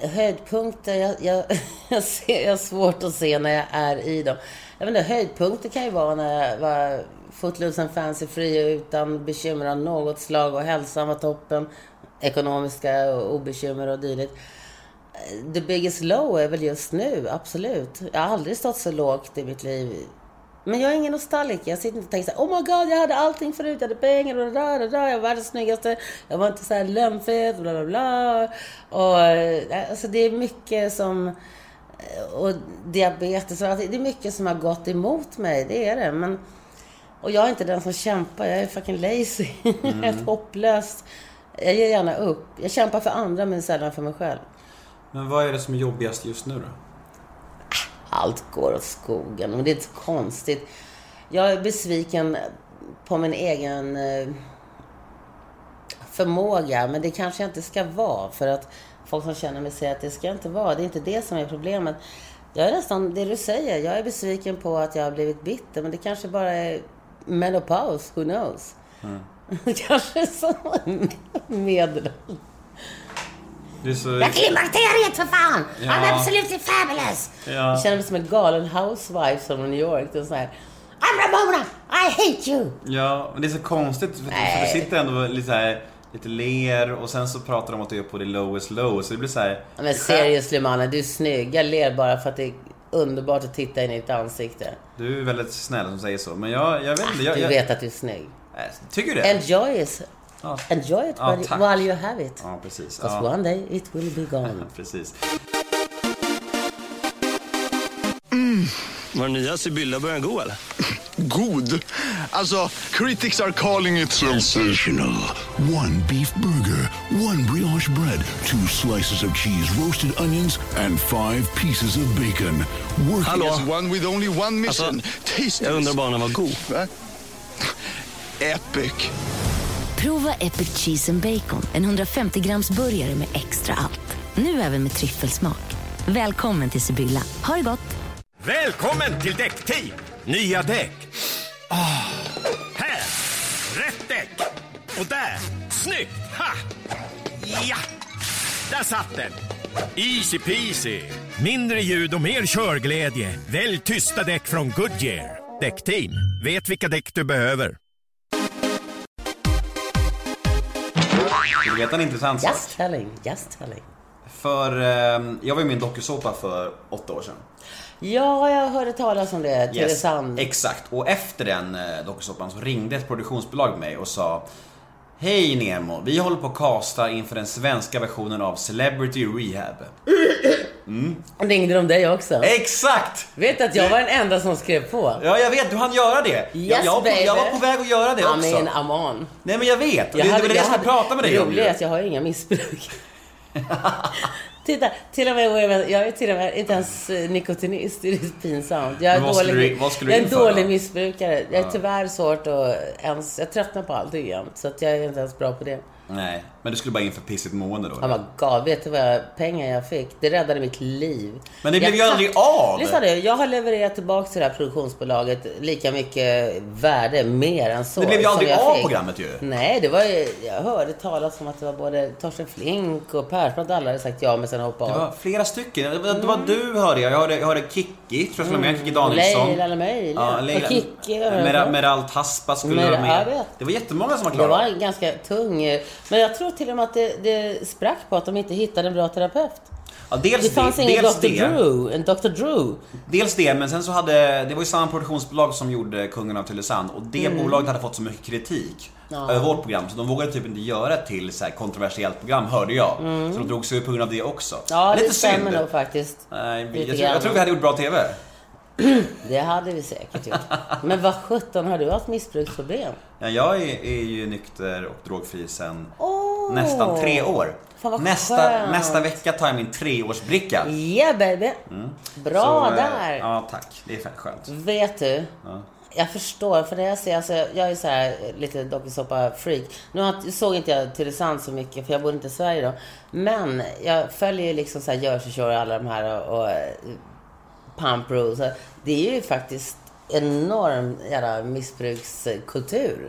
Höjdpunkter, jag, jag, <laughs> jag, ser, jag har svårt att se när jag är i dem. Jag vet inte, höjdpunkter kan ju vara när jag var footloose and fancy free utan bekymmer av något slag och hälsan var toppen. Ekonomiska och obekymmer och dylikt. The biggest low är väl just nu, absolut. Jag har aldrig stått så lågt i mitt liv. Men jag är ingen nostalgiker. Jag sitter inte och tänker så här, oh my god, jag hade allting förut. Jag hade pengar och där, där. Jag var världens snyggaste. Jag var inte så här lönnfet, bla bla bla. Och, eh, alltså det är mycket som... eh, Och diabetes och allt. Det är mycket som har gått emot mig, det är det. Men, och jag är inte den som kämpar. Jag är fucking lazy. <laughs> Helt hopplös. Jag ger gärna upp. Jag kämpar för andra men sällan för mig själv. Men vad är det som är jobbigast just nu då? Allt går åt skogen. Men det är inte så konstigt. Jag är besviken på min egen eh, förmåga. Men det kanske jag inte ska vara. För att folk som känner mig säger att det ska jag inte vara. Det är inte det som är problemet. Jag är nästan det du säger. Jag är besviken på att jag har blivit bitter. Men det kanske bara är menopaus. Who knows? <laughs> kanske är så <laughs> medel. Det är så... Jag klimakteriet för fan! Ja. I'm absolutely fabulous! Ja. Jag känner mig som en galen housewife från New York. Det är så här, I'm Ramona! I hate you! Ja, men det är så konstigt för, för Nej. du sitter ändå lite så här, lite ler och sen så pratar de om att du är på det lowest low så det blir så här. Men seriously mannen, du är snygg. Jag ler bara för att det är underbart att titta in i ditt ansikte. Du är väldigt snäll som säger så, men jag, jag vet inte. Jag, Du jag, vet att du är snygg. Äh, Tycker du det? Enjoy it. Ja. Enjoy it Ja, while, tack. while you have it. Ja, precis. Because Ja, one day it will be gone. <laughs> precis. Mm. Var den nya Sibylla börjar gå eller? <laughs> God. Alltså, critics are calling it sensational. One beef burger, one brioche bread, two slices of cheese, roasted onions, and five pieces of bacon. Working Hallå? Yes, one with only one mission. Alltså, Taste Jag undrar this. bara om den var god. Va? Epic. Prova Epic Cheese and Bacon, en 150 grams burgare med extra allt. Nu även med tryffelsmak. Välkommen till Sibylla. Ha det gott! Välkommen till Däckteam! Nya däck. Oh. här! Rätt däck! Och där! Snyggt! Ha! Ja! Där satt den! Easy peasy! Mindre ljud och mer körglädje. Välj tysta däck från Goodyear. Däckteam, vet vilka däck du behöver. Veta en intressant sak? Just telling, just telling. För eh, jag var ju med i en dokusåpa för åtta år sedan. Ja, jag hörde talas om det. TV Sand. Exakt. Och efter den eh, dokusåpan så ringde ett produktionsbolag mig och sa Hej Nemo, vi håller på att casta inför den svenska versionen av Celebrity Rehab. Ringde de dig också? Exakt! Vet att jag var den enda som skrev på? Ja, jag vet, du hann göra det. jag, Yes, jag, var på, jag var baby. på väg att göra det I också. I'm on. Nej men jag vet, och det, det var det jag skulle prata med dig om Det är att jag har inga missbruk. <laughs> Titta, till och med, jag är till och med inte ens eh, nikotinist. Det är pinsamt. Jag är, vad dålig, du- vad jag är en dålig missbrukare. Jag är tyvärr svårt att ens... Jag tröttnar på allting jämt. Så att jag är inte ens bra på det. Nej, men du skulle bara in för pissigt mående då? Oh my god, vet du vad jag, pengar jag fick? Det räddade mitt liv. Men det blev Jag ju aldrig av! Lyssna nu, jag har levererat tillbaka till det här produktionsbolaget lika mycket värde, mer än så. Det blev ju aldrig jag av fick. programmet ju. Nej, det var ju, jag hörde talas om att det var både Torsten Flink och Persbrandt, alla hade sagt ja men sen hoppade Det av. var flera stycken. Det var, det var du hörde jag. Jag hörde, jag hörde Kikki, tror jag skulle med. Kikki Danielsson. Leila Lemöjla. Ja, Leila. Kikki. Mera- Meral Taspa skulle vara med. Det var jättemånga som var Det klara. var en ganska tung... Men jag tror till och med att det, det sprack på att de inte hittade en bra terapeut. Ja, dels Det fanns ingen dels Dr. det. Drew, en Dr. Drew. Dels det, men sen så hade, det var ju samma produktionsbolag som gjorde Kungen av Tylösand och det Mm. bolaget hade fått så mycket kritik Ja. över vårt program så de vågade typ inte göra ett till så här kontroversiellt program, hörde jag. Mm. Så de drog sig ur på grund av det också. Ja, Lite det stämmer synd. nog faktiskt. Nej, jag, tror, jag grann. tror vi hade gjort bra TV. <clears throat> Det hade vi säkert gjort. Men vad sjutton, har du haft missbruksproblem? Ja, jag är, är ju nykter och drogfri sen Åh! Nästan tre år. Fan, vad nästa, skönt. nästa vecka tar jag min treårsbricka. Yeah baby! Bra Så, eh, där! Ja, tack. Det är fett skönt. Vet du? Ja. Jag förstår, för när jag ser, alltså, jag är så här lite dokusåpa-freak. Nu har- såg inte jag Tylösand så mycket, för jag bor inte i Sverige då. Men jag följer ju liksom så här Jersey Shore och alla de här och, och eh, Pump Rules. Så Det är ju faktiskt enorm jävla missbrukskultur.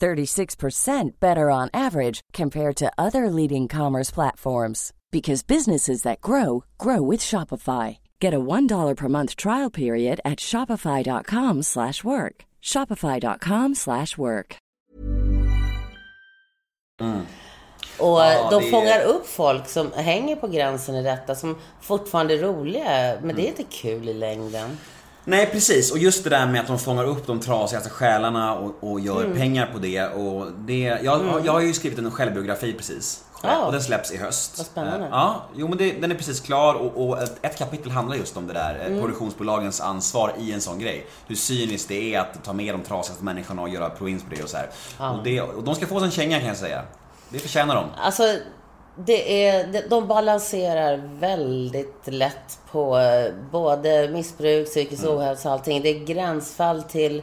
36% better on average compared to other leading commerce platforms because businesses that grow grow with Shopify. Get a $1 per month trial period at shopify.com slash work. shopify.com slash work. Och Ja, de det är- fångar upp folk som hänger på gränsen i detta, som fortfarande är roliga. Men det är inte kul i längden. Nej precis, och just det där med att de fångar upp de trasigaste själarna och, och gör Mm. pengar på det. Och det jag, Mm. jag har ju skrivit en självbiografi precis. Ja. Och den släpps i höst. Vad spännande. Eh, Ja, jo men det, den är precis klar och, och ett, ett kapitel handlar just om det där. eh, Mm. Produktionsbolagens ansvar i en sån grej. Hur cyniskt det är att ta med de trasigaste människorna och göra province på det och så här. Ja. Och, det, och de ska få sin känga kan jag säga. Det förtjänar de. Alltså, det är, de- balanserar väldigt lätt på eh, både missbruk, psykisk Mm. ohälsa och allting. Det är gränsfall till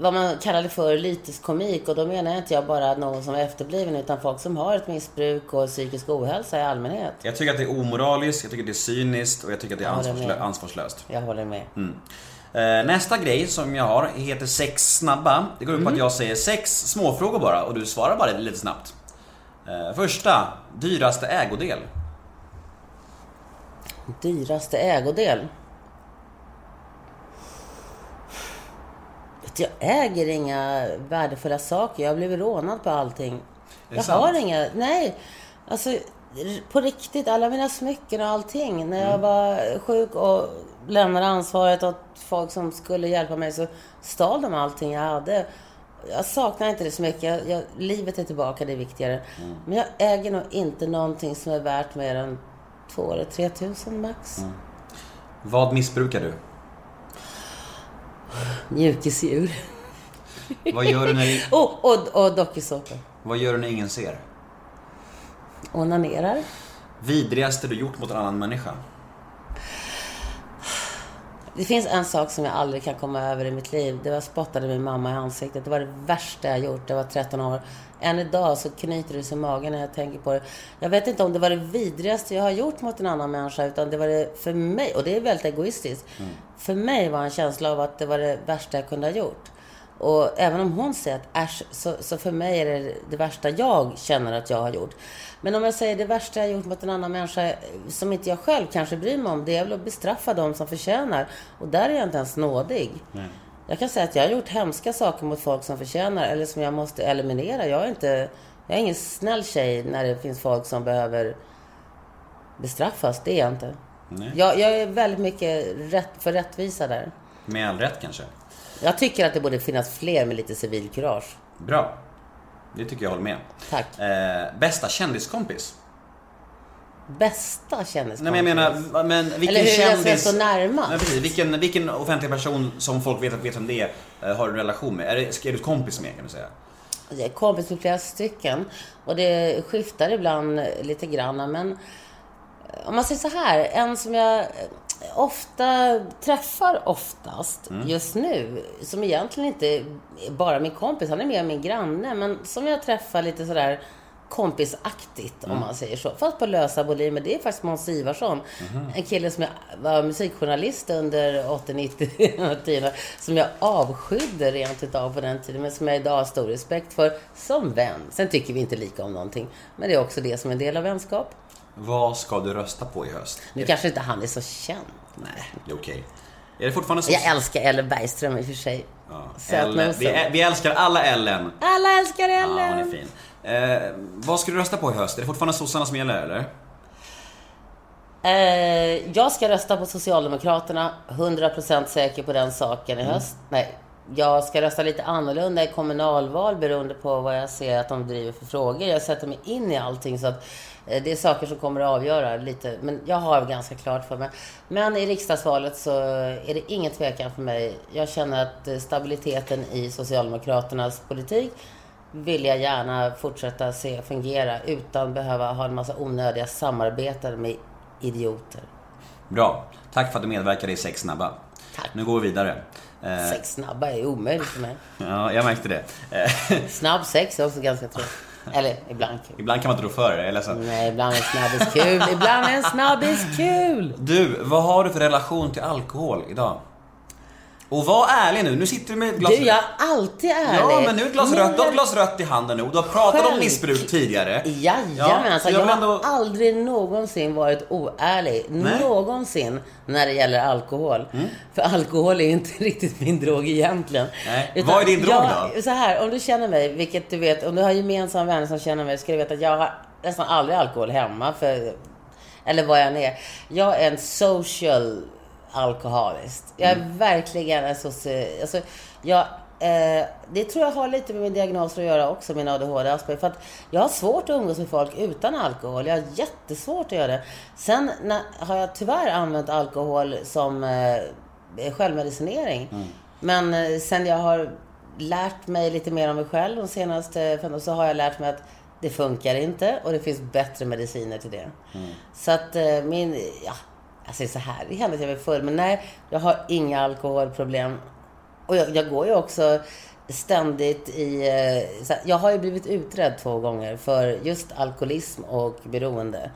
vad man kallar det för lyteskomik. Och då menar jag inte jag bara någon som är efterbliven, utan folk som har ett missbruk och psykisk ohälsa i allmänhet. Jag tycker att det är omoraliskt, jag tycker att det är cyniskt och jag tycker att det är ansvarslö- med. ansvarslöst. Jag håller med. Mm. Eh, nästa grej som jag har heter sex snabba. Det går ut på att jag säger sex småfrågor bara och du svarar bara lite snabbt. Eh, första, dyraste ägodel. Dyraste ägodel? Jag äger inga värdefulla saker. Jag har blivit rånad på allting. jag sant? har inga... Nej. Alltså, på riktigt. Alla mina smycken och allting. När Mm. jag var sjuk och lämnade ansvaret åt folk som skulle hjälpa mig så stal de allting jag hade. Jag saknar inte det så mycket. Jag, jag, livet är tillbaka, det är viktigare. Mm. Men jag äger nog inte någonting som är värt mer än 2 eller 3 tusen max. Mm. Vad missbrukar du? Mjukisdjur. Vad gör du när, <laughs> och och, och dokusåpor. vad gör du när ingen ser? Onanerar. Vidrigaste du gjort mot en annan människa? Det finns en sak som jag aldrig kan komma över i mitt liv. Det var jag spottade min mamma i ansiktet. Det var det värsta jag gjort. Jag var 13 år. Än idag så knyter det sig i magen när jag tänker på det. Jag vet inte om det var det vidrigaste jag har gjort mot en annan människa. Utan det var det för mig, och det är väldigt egoistiskt. För mig var en känsla av att det var det värsta jag kunde ha gjort. Och även om hon säger att äsch, så, så för mig är det det värsta jag känner att jag har gjort. Men om jag säger det värsta jag gjort mot en annan människa som inte jag själv kanske bryr mig om, det är väl att bestraffa dem som förtjänar. Och där är jag inte ens nådig. Jag kan säga att jag har gjort hemska saker mot folk som förtjänar eller som jag måste eliminera. Jag är inte... Jag är ingen snäll tjej när det finns folk som behöver bestraffas. Det är jag inte. Nej. Jag, jag är väldigt mycket rätt, för rättvisa där. Med all rätt kanske? Jag tycker att det borde finnas fler med lite civilkurage. Bra. Det tycker jag håller med. Tack. Eh, bästa kändiskompis? Bästa kändiskompis. Nej men jag menar, men vilken Eller hur jag kändis... ska stå närmast. Nej, precis. Vilken, vilken offentlig person som folk vet, vet vem det är, eh, har du en relation med? Är, det, är du kompis med kan du säga? Jag är kompis med flera stycken. Och det skiftar ibland lite grann. Men om man säger så här. En som jag ofta träffar oftast Mm. just nu. Som egentligen inte är bara min kompis. Han är mer min granne. Men som jag träffar lite sådär kompisaktigt Mm. om man säger så. Fast på lösa volymer. Det är faktiskt Måns Ivarsson. Mhm. En kille som jag var musikjournalist under 80-90 <laughs> som jag avskydde rent utav på den tiden. Men som jag idag har stor respekt för som vän. Sen tycker vi inte lika om någonting. Men det är också det som är en del av vänskap. Vad ska du rösta på i höst? Nu kanske inte han är så känd. Nej, det är okej. Är det fortfarande så? Jag älskar Ellen Bergström i och för sig. Ja, Ellen. vi, vi älskar alla Ellen. Alla älskar Ja, Ellen! hon är fin. Eh, vad ska du rösta på i höst? Är det fortfarande sossarna som gäller eller? Eh, jag ska rösta på Socialdemokraterna. 100% säker på den saken i Mm. höst. Nej, jag ska rösta lite annorlunda i kommunalval beroende på vad jag ser att de driver för frågor. Jag sätter mig in i allting så att eh, det är saker som kommer att avgöra lite. Men jag har ganska klart för mig. Men i riksdagsvalet så är det ingen tvekan för mig. Jag känner att eh, stabiliteten i Socialdemokraternas politik vill jag gärna fortsätta se fungera utan behöva ha en massa onödiga samarbeten med idioter. Bra. Tack för att du medverkade i Sex snabba. Tack. Nu går vi vidare. Eh, Sex snabba är omöjligt för mig. Ja, jag märkte det. Eh, <laughs> Snabb sex är också ganska tråkigt. Eller ibland kul. Ibland kan man inte rå för det, jag är ledsen. Nej, ibland är snabbis kul. Ibland är snabbis kul. Du, vad har du för relation till alkohol idag? Och var ärlig nu, nu sitter du med ett glas Du, jag är alltid ärlig. Ja, men nu ett glas Men rött. Jag- ett glas rött i handen nu och du har pratat om Själv- missbruk tidigare. Jajamensan. så jag jag vill har ändå... aldrig någonsin varit oärlig. Nej. Någonsin när det gäller alkohol. För alkohol är ju inte <laughs> riktigt min drog egentligen. Nej. Utan Vad är din drog jag, då? Så här, om du känner mig, vilket du vet, om du har gemensamma vänner som känner mig, ska du veta att jag har nästan aldrig alkohol hemma. För, eller vad jag än är. Jag är en social alkoholist. Jag är Mm. verkligen en soci... Alltså, jag, eh, det tror jag har lite med min diagnos att göra också, min ADHD Asperger. För att jag har svårt att umgås med folk utan alkohol. Jag har jättesvårt att göra det. Sen när, har jag tyvärr använt alkohol som eh, självmedicinering. Men eh, sen jag har lärt mig lite mer om mig själv de senaste fem så har jag lärt mig att det funkar inte och det finns bättre mediciner till det. Så att eh, min, ja, säger så här, det händer att jag blir full, men nej, jag har inga alkoholproblem. Och jag, jag går ju också ständigt i... eh, här, jag har ju blivit utredd två gånger för just alkoholism och beroende.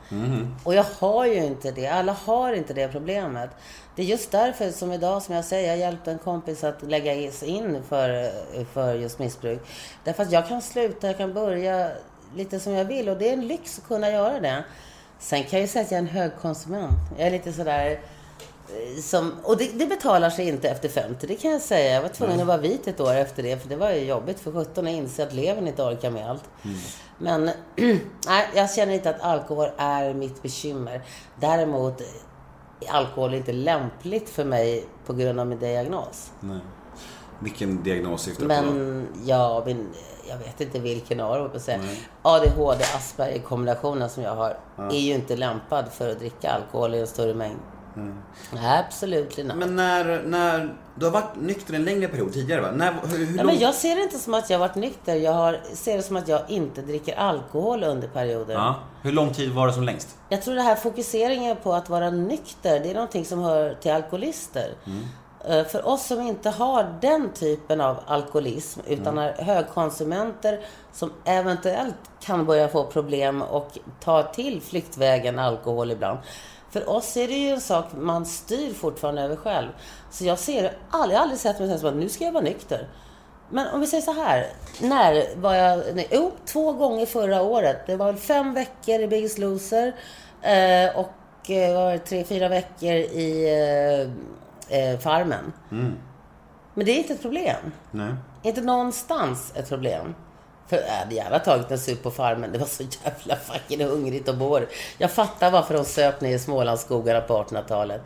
Och jag har ju inte det. Alla har inte det problemet. Det är just därför som idag, som jag säger, jag hjälpte en kompis att lägga in för, för just missbruk. Därför att jag kan sluta, jag kan börja lite som jag vill och det är en lyx att kunna göra det. Sen kan jag ju säga att jag är en högkonsument. Jag är lite sådär... eh, Som, och det, det betalar sig inte efter 50, det kan jag säga. Jag var tvungen att vara vit ett år efter det, för det var ju jobbigt för 17 att inse att levern inte orkar med allt. Men <clears throat> nej, jag känner inte att alkohol är mitt bekymmer. Däremot är alkohol inte lämpligt för mig på grund av min diagnos. Nej. Vilken diagnos syftar du på? Men ja, men jag vet inte vilken av dem. säga. ADHD, Asperger kombinationen som jag har är ju inte lämpad för att dricka alkohol i en större mängd. Absolut not. Men när, när... Du har varit nykter en längre period tidigare va? När, hur, hur Ja, men jag ser det inte som att jag har varit nykter. Jag har, ser det som att jag inte dricker alkohol under perioder. Ja. Hur lång tid var det som längst? Jag tror det här fokuseringen på att vara nykter, det är någonting som hör till alkoholister. Eh, För oss som inte har den typen av alkoholism, utan är högkonsumenter som eventuellt kan börja få problem och ta till flyktvägen alkohol ibland. För oss är det ju en sak man styr fortfarande över själv. Så jag ser aldrig, jag har aldrig sett mig som att nu ska jag vara nykter. Men om vi säger så här. När var jag... Nej, jo, två gånger förra året. Det var fem veckor i Biggest Loser. Eh, och eh, var det tre, fyra veckor i eh, Farmen. Men det är inte ett problem. Nej. Inte någonstans ett problem. För jag hade gärna tagit en sup på farmen. Det var så jävla fucking hungrigt och bår. Jag fattar varför de söp ner i Smålandsskogarna på 1800-talet.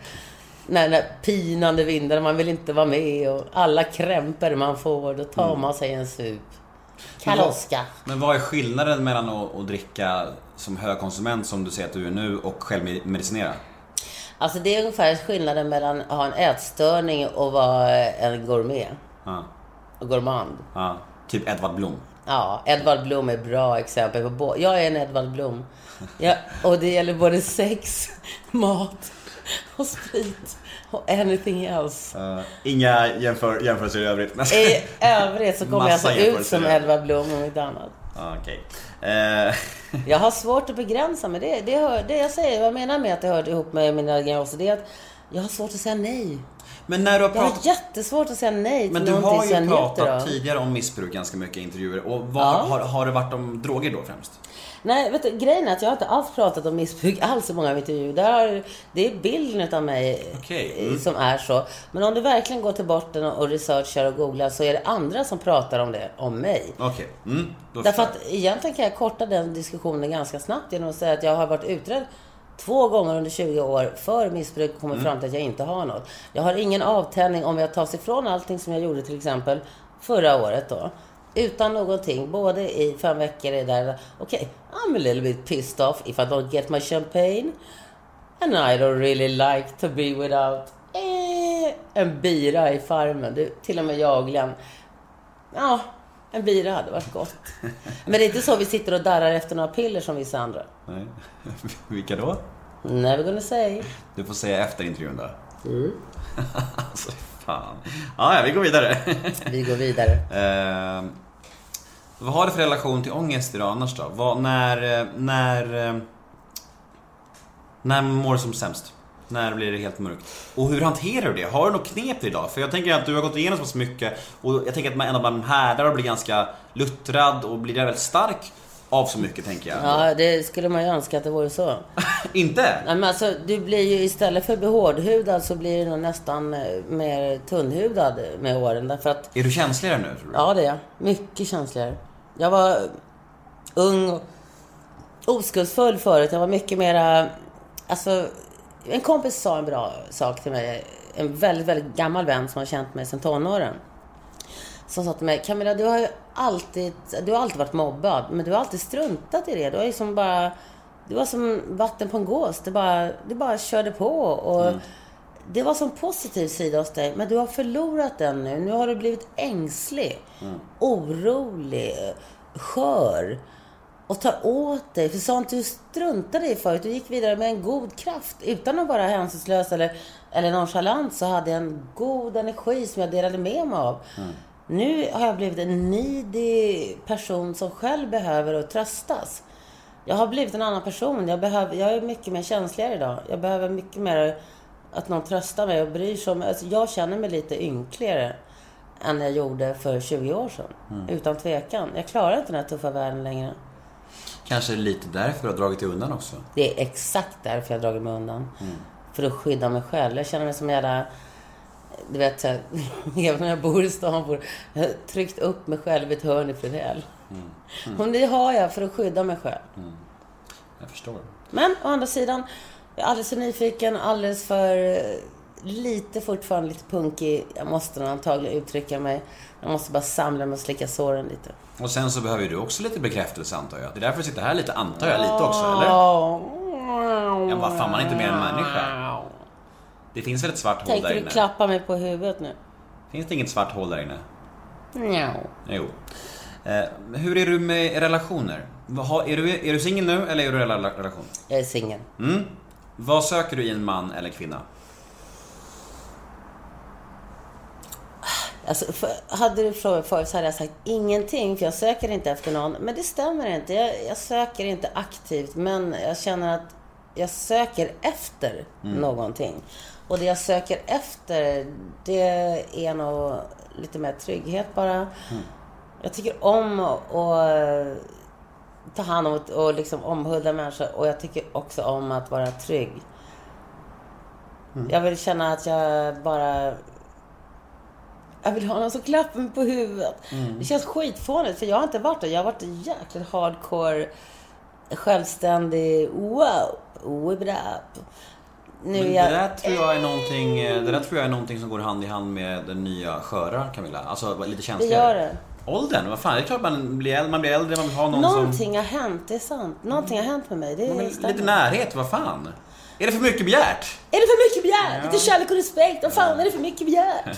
När, när pinande vindar, man vill inte vara med och alla krämpor man får, då tar man sig en sup. Kaloska. Men vad är skillnaden mellan att, att dricka som högkonsument som du säger att du är nu och självmedicinera? Alltså det är ungefär skillnaden mellan att ha en ätstörning och vara en gourmet. Ja. Och gourmand. ja. Typ Edvard Blom. Ja, Edvard Blom är ett bra exempel på. Jag är en Edvard Blom. Ja, och det gäller både sex, <laughs> mat och sprit och anything else. Uh, inga jämför, jämförelser i övrigt. I övrigt så kommer jag alltså ut som. Edvard Blom om inte annat. Okej. Eh, <laughs> Jag har svårt att begränsa mig. Det, det, hör, det jag säger, vad jag menar med att det hör ihop med mina diagnoser, det är att jag har svårt att säga nej. men när du har Jag har pratat... jättesvårt att säga nej till Men du har ju pratat tidigare om missbruk ganska mycket i intervjuer. Och vad, Ja. har, har det varit om droger då främst? Nej, vet du, grejen är att jag har inte alls pratat om missbruk alls i många intervjuer. Där har, det är bilden av mig Okej, eh, mm. som är så. Men om du verkligen går till botten och researchar och googlar så är det andra som pratar om det, om mig. Okej, mm, då Därför att egentligen kan jag korta den diskussionen ganska snabbt genom att säga att jag har varit utredd två gånger under 20 år för missbruk och kommit Mm. fram till att jag inte har något. Jag har ingen avtändning om jag tas ifrån allting som jag gjorde till exempel förra året då. Utan någonting, både i fem veckor är där, okej, I'm a little bit pissed off if I don't get my champagne. And I don't really like to be without eh, en bira i farmen. Du, till och med jag Glenn. Ja, en bira hade varit gott. <laughs> Men det är inte så vi sitter och darrar efter några piller som vissa andra. Nej. <laughs> Vilka då? Never gonna say. Du får säga efter intervjun då. Mm. <laughs> alltså, fan. Ja, ja, vi går vidare. Vi går vidare. Eh, vad har du för relation till ångest idag annars då? Vad, när, eh, när, eh, när mår du som sämst? När blir det helt mörkt? Och hur hanterar du det? Har du något knep idag? För jag tänker att du har gått igenom så pass mycket och jag tänker att man ändå man härdar och blir ganska luttrad och blir väldigt stark av så mycket tänker jag. Ja, det skulle man ju önska att det vore så. <laughs> Inte? Nej, men alltså, du blir ju istället för behårdhudad så blir du nog nästan eh, mer tunnhudad med åren. Därför att, Är du känsligare nu tror du? ja det är jag. Mycket känsligare. Jag var ung och oskuldsfull förut. Jag var mycket mera... Alltså, en kompis sa en bra sak till mig. En väldigt, väldigt gammal vän som har känt mig sedan tonåren. Som sa till mig, Camilla du har ju alltid, du har alltid varit mobbad, men du har alltid struntat i det. Du har liksom bara, du var som vatten på en gås. Du bara, du bara körde på. Och mm. Det var som positiv sida hos dig, men du har förlorat den nu. Nu har du blivit ängslig, orolig, skör och tar åt dig för sånt du struntade i förut. Du gick vidare med en god kraft utan att vara hänsynslös eller, eller nonchalant så hade jag en god energi som jag delade med mig av. Nu har jag blivit en needy person som själv behöver att tröstas. Jag har blivit en annan person. Jag, behöver, jag är mycket mer känsligare idag. Jag behöver mycket mer att någon tröstar mig och bryr sig om mig. Alltså, jag känner mig lite ynkligare än jag gjorde för 20 år sedan. Utan tvekan. Jag klarar inte den här tuffa världen längre. Kanske lite därför du har dragit dig undan också. Det är exakt därför jag har dragit mig undan. För att skydda mig själv. Jag känner mig som en jävla... Du vet, så här, <laughs> även när jag bor i stan, bor, jag har tryckt upp mig själv i ett hörn i Fredell. <laughs> Och det har jag för att skydda mig själv. Jag förstår. Men å andra sidan, jag är alldeles för nyfiken, alldeles för eh, lite fortfarande lite punkig. Jag måste nog antagligen uttrycka mig. Jag måste bara samla mig och slicka såren lite. Och sen så behöver du också lite bekräftelse antar jag. Det är därför du sitter här lite, antar jag, lite också, eller? Ja, vad fan, man är inte mer än människa. Det finns väl ett svart hål där du inne? klappa mig på huvudet nu? Finns det inget svart hål där inne? Nja. Jo. Eh, hur är du med relationer? Är du, är du singel nu eller är du i relation? Jag är singel. Mm. Vad söker du i en man eller kvinna? Alltså, för, hade du frågat förut så hade jag sagt ingenting, för jag söker inte efter någon. Men det stämmer inte. Jag, jag söker inte aktivt, men jag känner att jag söker efter någonting. Och det jag söker efter, det är nog lite mer trygghet bara. Jag tycker om att ta hand om och, liksom omhulda människor. Och jag tycker också om att vara trygg. Jag vill känna att jag bara jag vill ha någon som klappar mig på huvudet. Det känns skitfånigt, för jag har inte varit det. Jag har varit jäkligt hardcore, självständig, wow, whip it up. Nu Men jag... det där tror jag är någonting, eh, det där tror jag är någonting som går hand i hand med den nya sköra Camilla. Alltså lite Det känsligare. gör det. Åldern, vad fan, det är klart man blir äldre, man blir äldre, man vill ha någon som... Någonting har hänt, det är sant. Någonting har hänt med mig. Det Men är lite närhet, vad fan? Är det för mycket begärt? Är det för mycket begärt? Lite kärlek och respekt. Vad fan är det för mycket begärt? <laughs>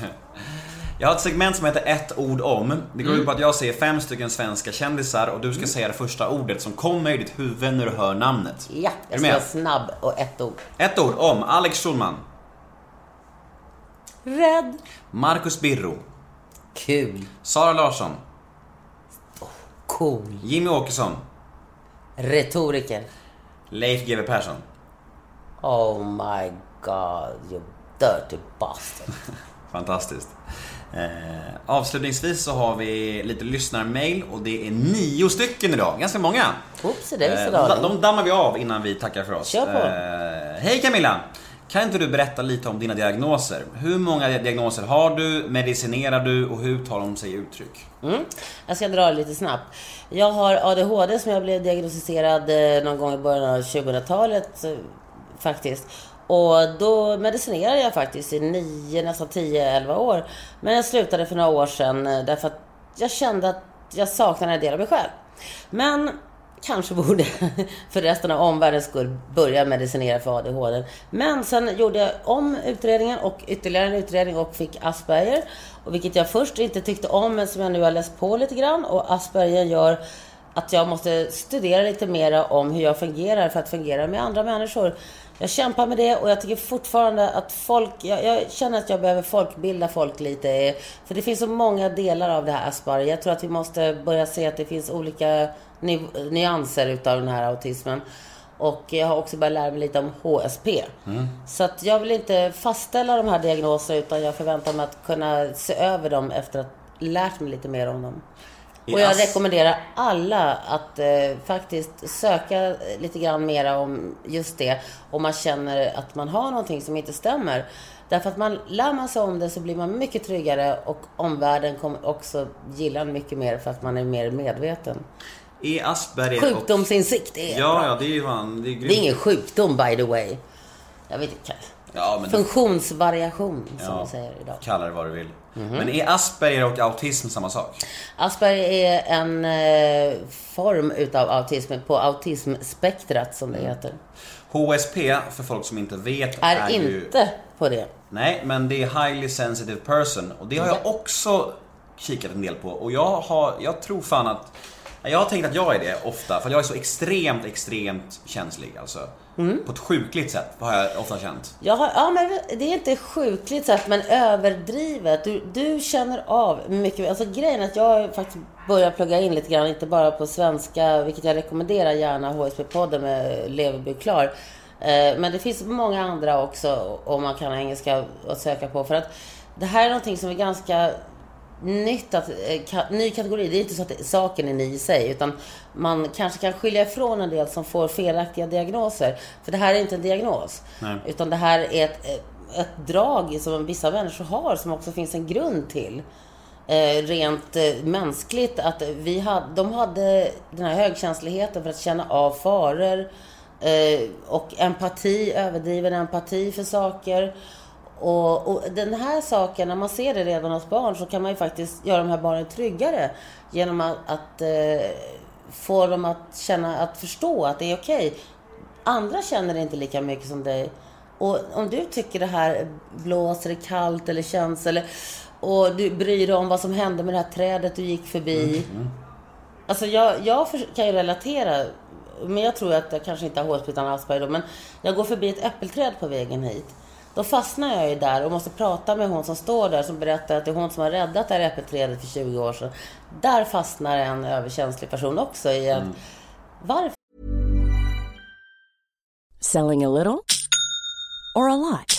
Jag har ett segment som heter ett ord om. Det går ut på att jag säger fem stycken svenska kändisar och du ska säga det första ordet som kommer i ditt huvud när du hör namnet. Ja, Är jag ska vara snabb och ett ord. Ett ord om Alex Schulman, Rädd. Marcus Birro, Kul. Sara Larsson, Cool. Jimmy Åkesson. Retoriker. Leif GW Persson. Oh my god, you dirty bastard. <laughs> Fantastiskt. Eh, avslutningsvis så har vi lite lyssnarmail och det är nio stycken idag. Ganska många. Oops, det visste Eh, de, de dammar vi av innan vi tackar för oss. Kör på. Eh, Hej Camilla! Kan inte du berätta lite om dina diagnoser? Hur många diagnoser har du? Medicinerar du? Och hur tar de sig uttryck? Mm. Jag ska dra det lite snabbt. Jag har ADHD som jag blev diagnostiserad eh, någon gång i början av 2000-talet eh, faktiskt. Och då medicinerade jag faktiskt i 9, nästan 10-11 år. Men jag slutade för några år sedan eh, därför att jag kände att jag saknade en del av mig själv. Men kanske borde <laughs> för resten av omvärldens skull börja medicinera för ADHD. Men sen gjorde jag om utredningen och ytterligare en utredning och fick Asperger. Och vilket jag först inte tyckte om men som jag nu har läst på lite grann. Och Asperger gör att jag måste studera lite mera om hur jag fungerar för att fungera med andra människor. Jag kämpar med det och jag tycker fortfarande att folk, jag, jag känner att jag behöver folkbilda folk lite. För det finns så många delar av det här Asperger. Jag tror att vi måste börja se att det finns olika nyanser utav den här autismen. Och jag har också börjat lära mig lite om HSP. Så att jag vill inte fastställa de här diagnoserna utan jag förväntar mig att kunna se över dem efter att lärt mig lite mer om dem. I Och jag rekommenderar alla att eh, faktiskt söka lite grann mera om just det. Om man känner att man har någonting som inte stämmer. Därför att man lär man sig om det så blir man mycket tryggare och omvärlden kommer också gilla en mycket mer för att man är mer medveten. Är Asperger Sjukdomsinsikt är och... Ja, ja, det är ju fan... Det är, Det är ingen sjukdom by the way. Jag vet inte. Ja, Funktionsvariation som Ja. vi säger idag. Kalla det vad du vill. Mhm. Men är Asperger och autism samma sak? Asperger är en eh, form utav autism på autismspektrat som det heter. HSP, för folk som inte vet, Är, är, ju... inte på det. Nej, men det är highly sensitive person. Och det har jag också kikat en del på. Och jag har, jag tror fan att... Jag har tänkt att jag är det ofta, för jag är så extremt, extremt känslig alltså. Mm. På ett sjukligt sätt har jag ofta känt. Jag har, ja, men det är inte sjukligt sagt, men överdrivet. Du, du känner av mycket. Alltså grejen är att jag faktiskt börjat plugga in lite grann, inte bara på svenska, vilket jag rekommenderar gärna, HSP-podden med Leverby Klar. Eh, Men det finns många andra också, om man kan engelska, att söka på. För att det här är någonting som är ganska nytt, att, eh, ka, ny kategori. Det är inte så att saken är ny i sig, utan man kanske kan skilja ifrån en del som får felaktiga diagnoser. För det här är inte en diagnos, Nej. utan det här är ett, eh, ett drag som vissa människor har, som också finns en grund till. Eh, rent eh, mänskligt, att vi hade, de hade den här högkänsligheten för att känna av faror eh, och empati, överdriven empati för saker. Och, och den här saken, när man ser det redan hos barn så kan man ju faktiskt göra de här barnen tryggare genom att, att eh, få dem att känna, att förstå att det är okej. Andra känner inte lika mycket som dig. Och om du tycker det här blåser, kallt eller känns eller och du bryr dig om vad som hände med det här trädet du gick förbi. Alltså jag, jag kan ju relatera, men jag tror att jag kanske inte har HSP utan Asperger då, men jag går förbi ett äppelträd på vägen hit. Då fastnar jag ju där och måste prata med hon som står där som berättar att det är hon som har räddat det här äppelträdet för 20 år sedan. Där fastnar en överkänslig person också i att varför Selling a little or a lot?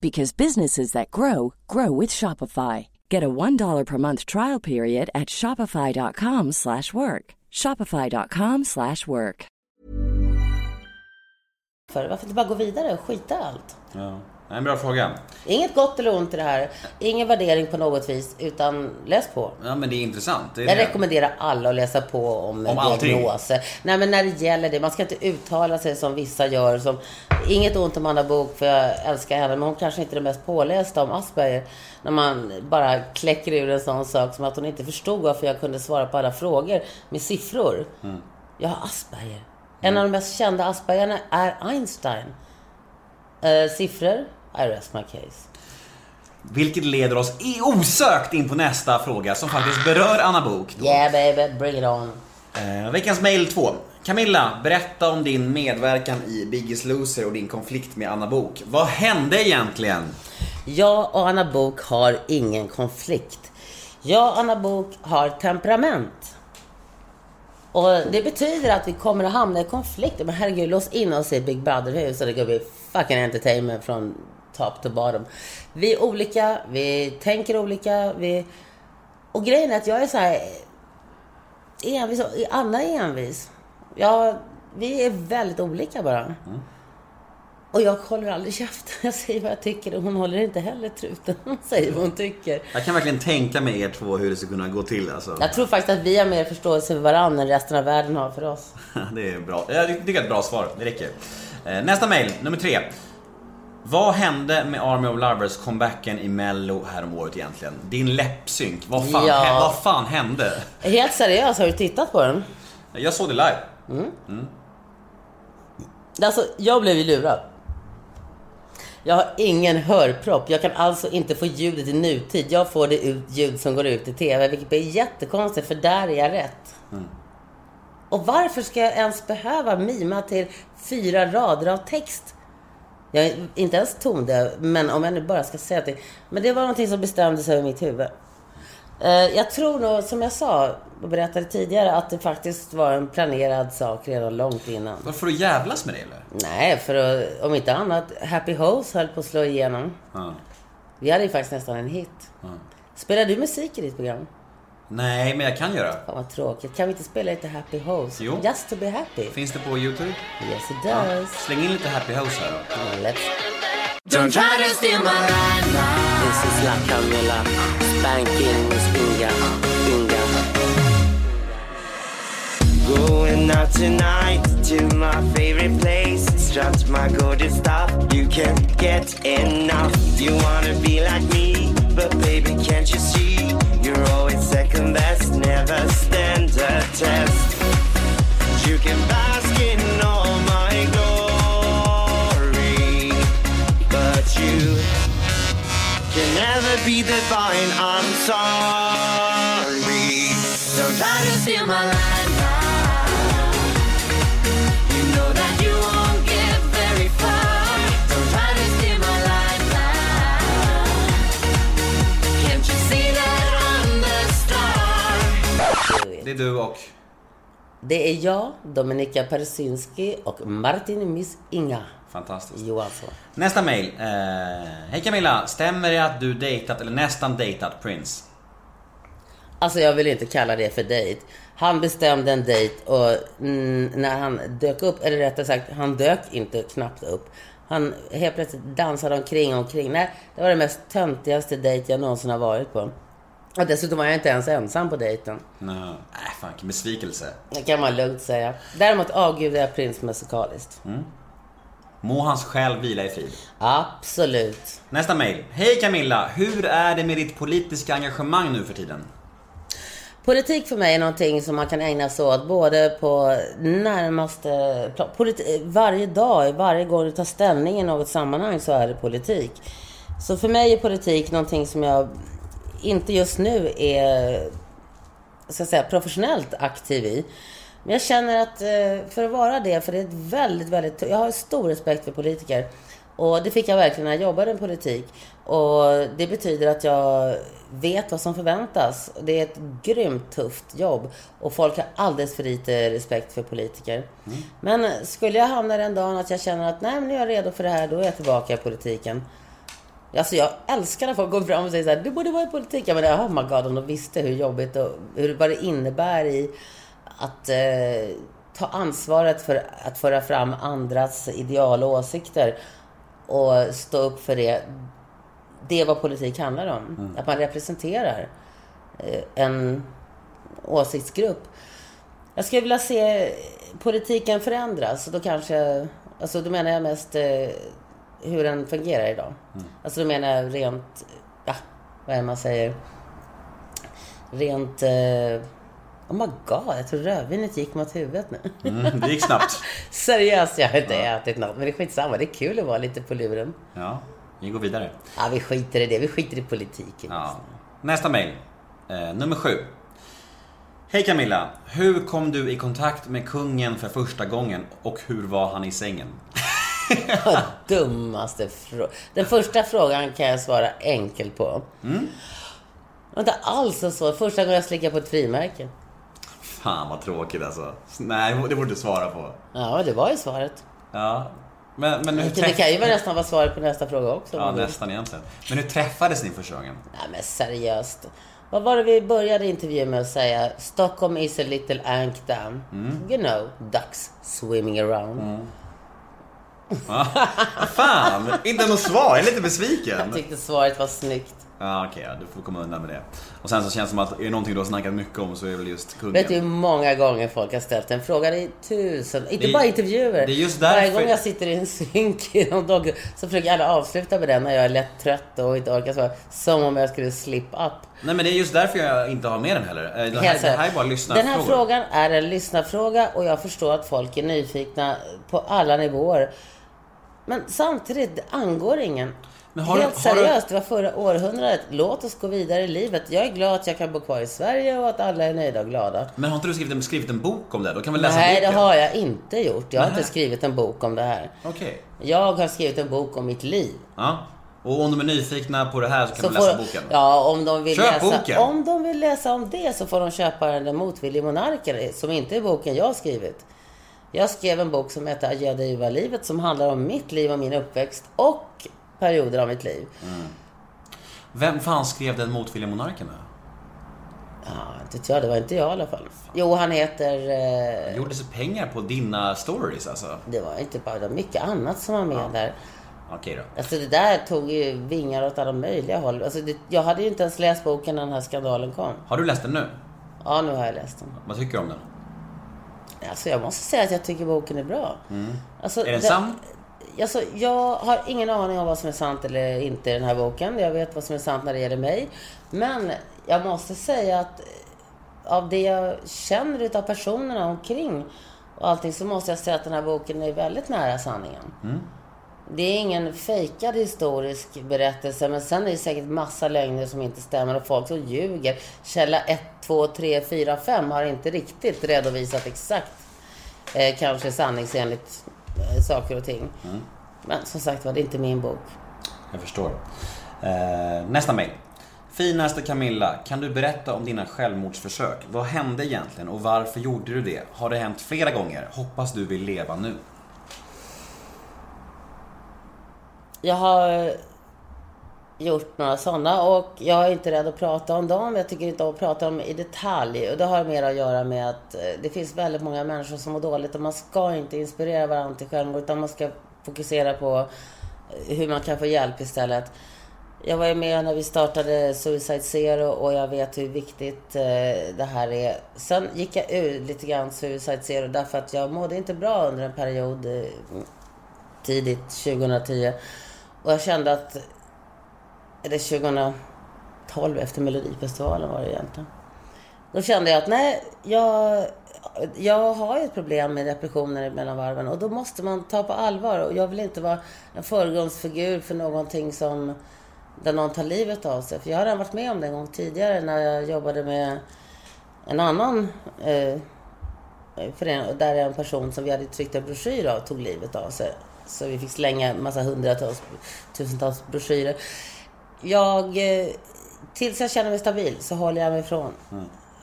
because businesses that grow grow with Shopify. Get a $1 per month trial period at Shopify.com slash work. Shopify.com slash work. varför inte bara gå vidare och skita allt? Ja. En bra fråga. Inget gott eller ont i det här. Ingen värdering på något vis, utan läs på. Ja, men det är intressant. Det är Jag det. rekommenderar alla att läsa på om, Om diagnoser. Nej, men när det gäller det. Man ska inte uttala sig som vissa gör. Som, inget ont om Anna Bok för jag älskar henne, men hon kanske inte är den mest pålästa om Asperger. När man bara kläcker ur en sån sak som att hon inte förstod varför jag kunde svara på alla frågor med siffror. Jag har Asperger. En av de mest kända Aspergerna är Einstein. Eh, siffror? I rest my case. Vilket leder oss osökt in på nästa fråga som faktiskt berör Anna Bok. Då. Yeah baby, bring it on. Eh, veckans mail 2. Camilla, berätta om din medverkan i Biggest Loser och din konflikt med Anna Bok. Vad hände egentligen? Jag och Anna Bok har ingen konflikt. Jag och Anna Bok har temperament. Och det betyder att vi kommer att hamna i konflikter. Men herregud, lås in oss i Big Brother-hus och det kommer bli fucking entertainment från top to bottom. Vi är olika, vi tänker olika, vi... Och grejen är att jag är så här envis. Anna är envis. Ja, vi är väldigt olika bara. Och jag håller aldrig käften. <laughs> Jag säger vad jag tycker och hon håller inte heller truten. <laughs> Hon säger vad hon tycker. Jag kan verkligen tänka mig er två hur det ska kunna gå till alltså. Jag tror faktiskt att vi har mer förståelse för varandra än resten av världen har för oss. <laughs> Det är bra. Jag tycker det är ett bra svar. Det räcker. Eh, Nästa mail, nummer tre. Vad hände med Army of Lovers comebacken i Mello häromåret egentligen? Din läppsynk, vad fan, Ja. vad fan hände? Helt seriöst, har du tittat på den? Jag såg det live. Alltså, jag blev ju lurad. Jag har ingen hörpropp. Jag kan alltså inte få ljudet i nutid. Jag får det ut ljud som går ut i TV, vilket blir jättekonstigt, för där är jag rätt. Och varför ska jag ens behöva mima till fyra rader av text? Jag är inte ens tondöv, men om jag nu bara ska säga det. Men det var någonting som bestämde sig i mitt huvud. Eh, Jag tror nog, som jag sa och berättade tidigare, att det faktiskt var en planerad sak redan långt innan. Varför du jävlas med det eller? Nej, för att, om inte annat, Happy House höll på att slå igenom. Ja. Vi hade ju faktiskt nästan en hit. Spelar du musik i ditt program? Nej, men jag kan göra. Fan vad tråkigt. Kan vi inte spela lite Happy House? Jo. Just to be happy. Finns det på YouTube? Yes it does. Släng in lite Happy House här då. Let's... Don't try to steal my line now. This is La Camilla. Spanking Miss Inga. Inga. Going out tonight to my favorite place. Strapped my gorgeous stuff. You can't get enough. You wanna be like me, but baby, can't you see? You're always second best, never stand a test. You can bask in all my glory, but you can never be divine. I'm sorry. Don't try to steal my line Det är du och... Det är jag, Dominika Persinski och Martin Miss Inga Fantastiskt. Johansson. Nästa mail. Eh, Hej Camilla, stämmer det att du dejtat eller nästan dejtat Prince? Alltså jag vill inte kalla det för dejt. Han bestämde en dejt och mm, när han dök upp, eller rättare sagt, han dök inte knappt upp. Han helt plötsligt dansade omkring och omkring. Nej, det var den mest töntigaste dejt jag någonsin har varit på. Och dessutom var jag inte ens ensam på dejten. Nej, äh, fan vilken besvikelse. Det kan man lugnt säga. Däremot avgudar jag Prince musikaliskt. Må hans själ vila i frid. Absolut. Nästa mail. Hej Camilla, hur är det med ditt politiska engagemang nu för tiden? Politik för mig är någonting som man kan ägna sig åt både på närmaste... Politi- varje dag, varje gång du tar ställning i något sammanhang så är det politik. Så för mig är politik någonting som jag inte just nu är ska jag säga, professionellt aktiv i. Men jag känner att eh, för att vara det, för det är ett väldigt, väldigt... Jag har stor respekt för politiker. Och det fick jag verkligen när jag jobbade med politik. Och det betyder att jag vet vad som förväntas. Det är ett grymt tufft jobb. Och folk har alldeles för lite respekt för politiker. Men skulle jag hamna den dagen att jag känner att nej, men nu är jag redo för det här, då är jag tillbaka i politiken. Alltså jag älskar när folk går fram och säger så här, du borde vara i politik. Jag menar, oh my god, om de visste hur jobbigt och hur, vad det innebär i att eh, ta ansvaret för att föra fram andras ideal och åsikter och stå upp för det. Det är vad politik handlar om. Att man representerar eh, en åsiktsgrupp. Jag skulle vilja se politiken förändras. Och då kanske, alltså då menar jag mest eh, hur den fungerar idag. Alltså då menar jag rent, ja, vad är det man säger? Rent, eh, Oh my god, jag tror rödvinet gick mot huvudet nu. Mm, det gick snabbt. <laughs> Seriöst, jag har inte ätit något. Men det är skitsamma, det är kul att vara lite på luren. Ja, vi går vidare. Ja, vi skiter i det. Vi skiter i politiken. Ja. Nästa mail. Eh, nummer sju. Hej Camilla. Hur kom du i kontakt med kungen för första gången och hur var han i sängen? <laughs> Dummaste frågan. Den första frågan kan jag svara enkelt på. Mm. Det var inte alls så svårt. Första gången jag slickade på ett frimärke. Fan vad tråkigt alltså. Nej, det borde du svara på. Ja, det var ju svaret. Ja. Men, men hur Det, kan ju vara nästan vara svaret på nästa fråga också. Ja, man vill. nästan egentligen. Men hur träffades ni första gången? Nej men seriöst. Vad var det vi började intervjun med att säga? Stockholm is a little ank dam. Mm. You know, ducks swimming around. Ja. <laughs> Fan, inte något svar. Jag är lite besviken. Jag tyckte svaret var snyggt. Ja, okej, ja, du får komma undan med det. Och sen så känns det som att är det någonting du har snackat mycket om så är det väl just kungen. Vet du hur många gånger folk har ställt den frågan? i tusen, inte Det- bara intervjuer. det är just Varje därför- gång jag sitter i en synk i någon dag så försöker alla avsluta med den när jag är lätt trött och inte orkar svara. Som om jag skulle slip up. Nej men det är just därför jag inte har med den heller. Eh, Det här, Helt det här är bara Den lyssnarfrågor. här frågan är en lyssnarfråga och jag förstår att folk är nyfikna på alla nivåer. Men samtidigt, det angår ingen. Har Helt har du- seriöst, det var förra århundradet. Låt oss gå vidare i livet. Jag är glad att jag kan bo kvar i Sverige och att alla är nöjda och glada. Men har inte du skrivit en, skrivit en bok om det? Då kan vi läsa Nej, boken? det har jag inte gjort. Jag har Nähä. inte skrivit en bok om det här. Okej. Jag har skrivit en bok om mitt liv. Ja. Och om de är nyfikna på det här så kan Så de läsa får- boken. Ja, om de, vill Köp läsa, boken. om de vill läsa om det så får de köpa Den motvillige monarken, som inte är boken jag har skrivit. Jag skrev en bok som heter Adjö var livet, som handlar om mitt liv och min uppväxt och perioder av mitt liv. Vem fan skrev den motvilliga monarken då? Ja, inte vet jag, det var inte jag i alla fall. Jo, han heter... Eh, Gjorde sig pengar på dina stories alltså? det var inte bara, det var mycket annat som var med där. Okej då. Alltså det där tog ju vingar åt alla möjliga håll. Alltså det, jag hade ju inte ens läst boken när den här skandalen kom. Har du läst den nu? Ja, nu har jag läst den. Vad tycker du om den? Alltså jag måste säga att jag tycker boken är bra. Alltså, Är den sann? Alltså, jag har ingen aning om vad som är sant eller inte i den här boken. Jag vet vad som är sant när det gäller mig. Men jag måste säga att eh, av det jag känner utav personerna omkring och allting så måste jag säga att den här boken är väldigt nära sanningen. Det är ingen fejkad historisk berättelse men sen är det säkert massa lögner som inte stämmer och folk som ljuger. Källa 1, 2, 3, 4, 5 har inte riktigt redovisat exakt eh, kanske sanningsenligt eh, saker och ting. Men som sagt var, det är inte min bok. Jag förstår. Eh, nästa mail. Finaste Camilla, kan du berätta om dina självmordsförsök? Vad hände egentligen och varför gjorde du det? Har det hänt flera gånger? Hoppas du vill leva nu. Jag har gjort några sådana och jag är inte rädd att prata om dem. Jag tycker inte om att prata om dem i detalj. Och det har mer att göra med att eh, det finns väldigt många människor som mår dåligt och man ska inte inspirera varandra till självmord utan man ska fokusera på eh, hur man kan få hjälp istället. Jag var ju med när vi startade Suicide Zero och jag vet hur viktigt eh, det här är. Sen gick jag ur lite grann Suicide Zero därför att jag mådde inte bra under en period tidigt 2010. Och jag kände att, eller 2012 efter Melodifestivalen var det egentligen. Då kände jag att nej, jag, jag har ju ett problem med depressioner mellan varven och då måste man ta på allvar. Och jag vill inte vara en föregångsfigur för någonting som där någon tar livet av sig. För jag har redan varit med om det en gång tidigare när jag jobbade med en annan eh, förening. Där en person som vi hade tryckt en broschyr av tog livet av sig. Så vi fick slänga massa hundratals, tusentals broschyrer. Jag, eh, tills jag känner mig stabil så håller jag mig ifrån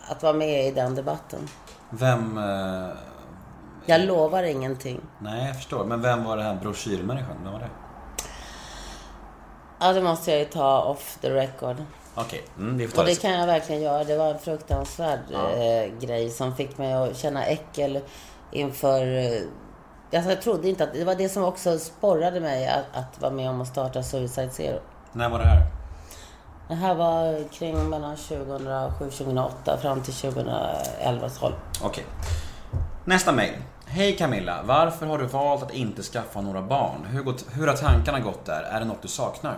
att vara med i den debatten. Vem... Eh, Jag lovar ingenting. nej, jag förstår. Men vem var den här broschyrmänniskan? Vem var det? Ja, det måste jag ju ta off the record. Okej, mm, vi får ta Och det det kan jag verkligen göra. Det var en fruktansvärd eh, grej som fick mig att känna äckel inför... Alltså jag trodde inte att... Det var det som också sporrade mig att, att vara med om att starta Suicide Zero. När var det här? Det här var kring mellan 2007-2008 fram till 2011-12. Okej. Nästa mail. Hej Camilla, varför har du valt att inte skaffa några barn? Hur, gått, hur har tankarna gått där? Är det något du saknar?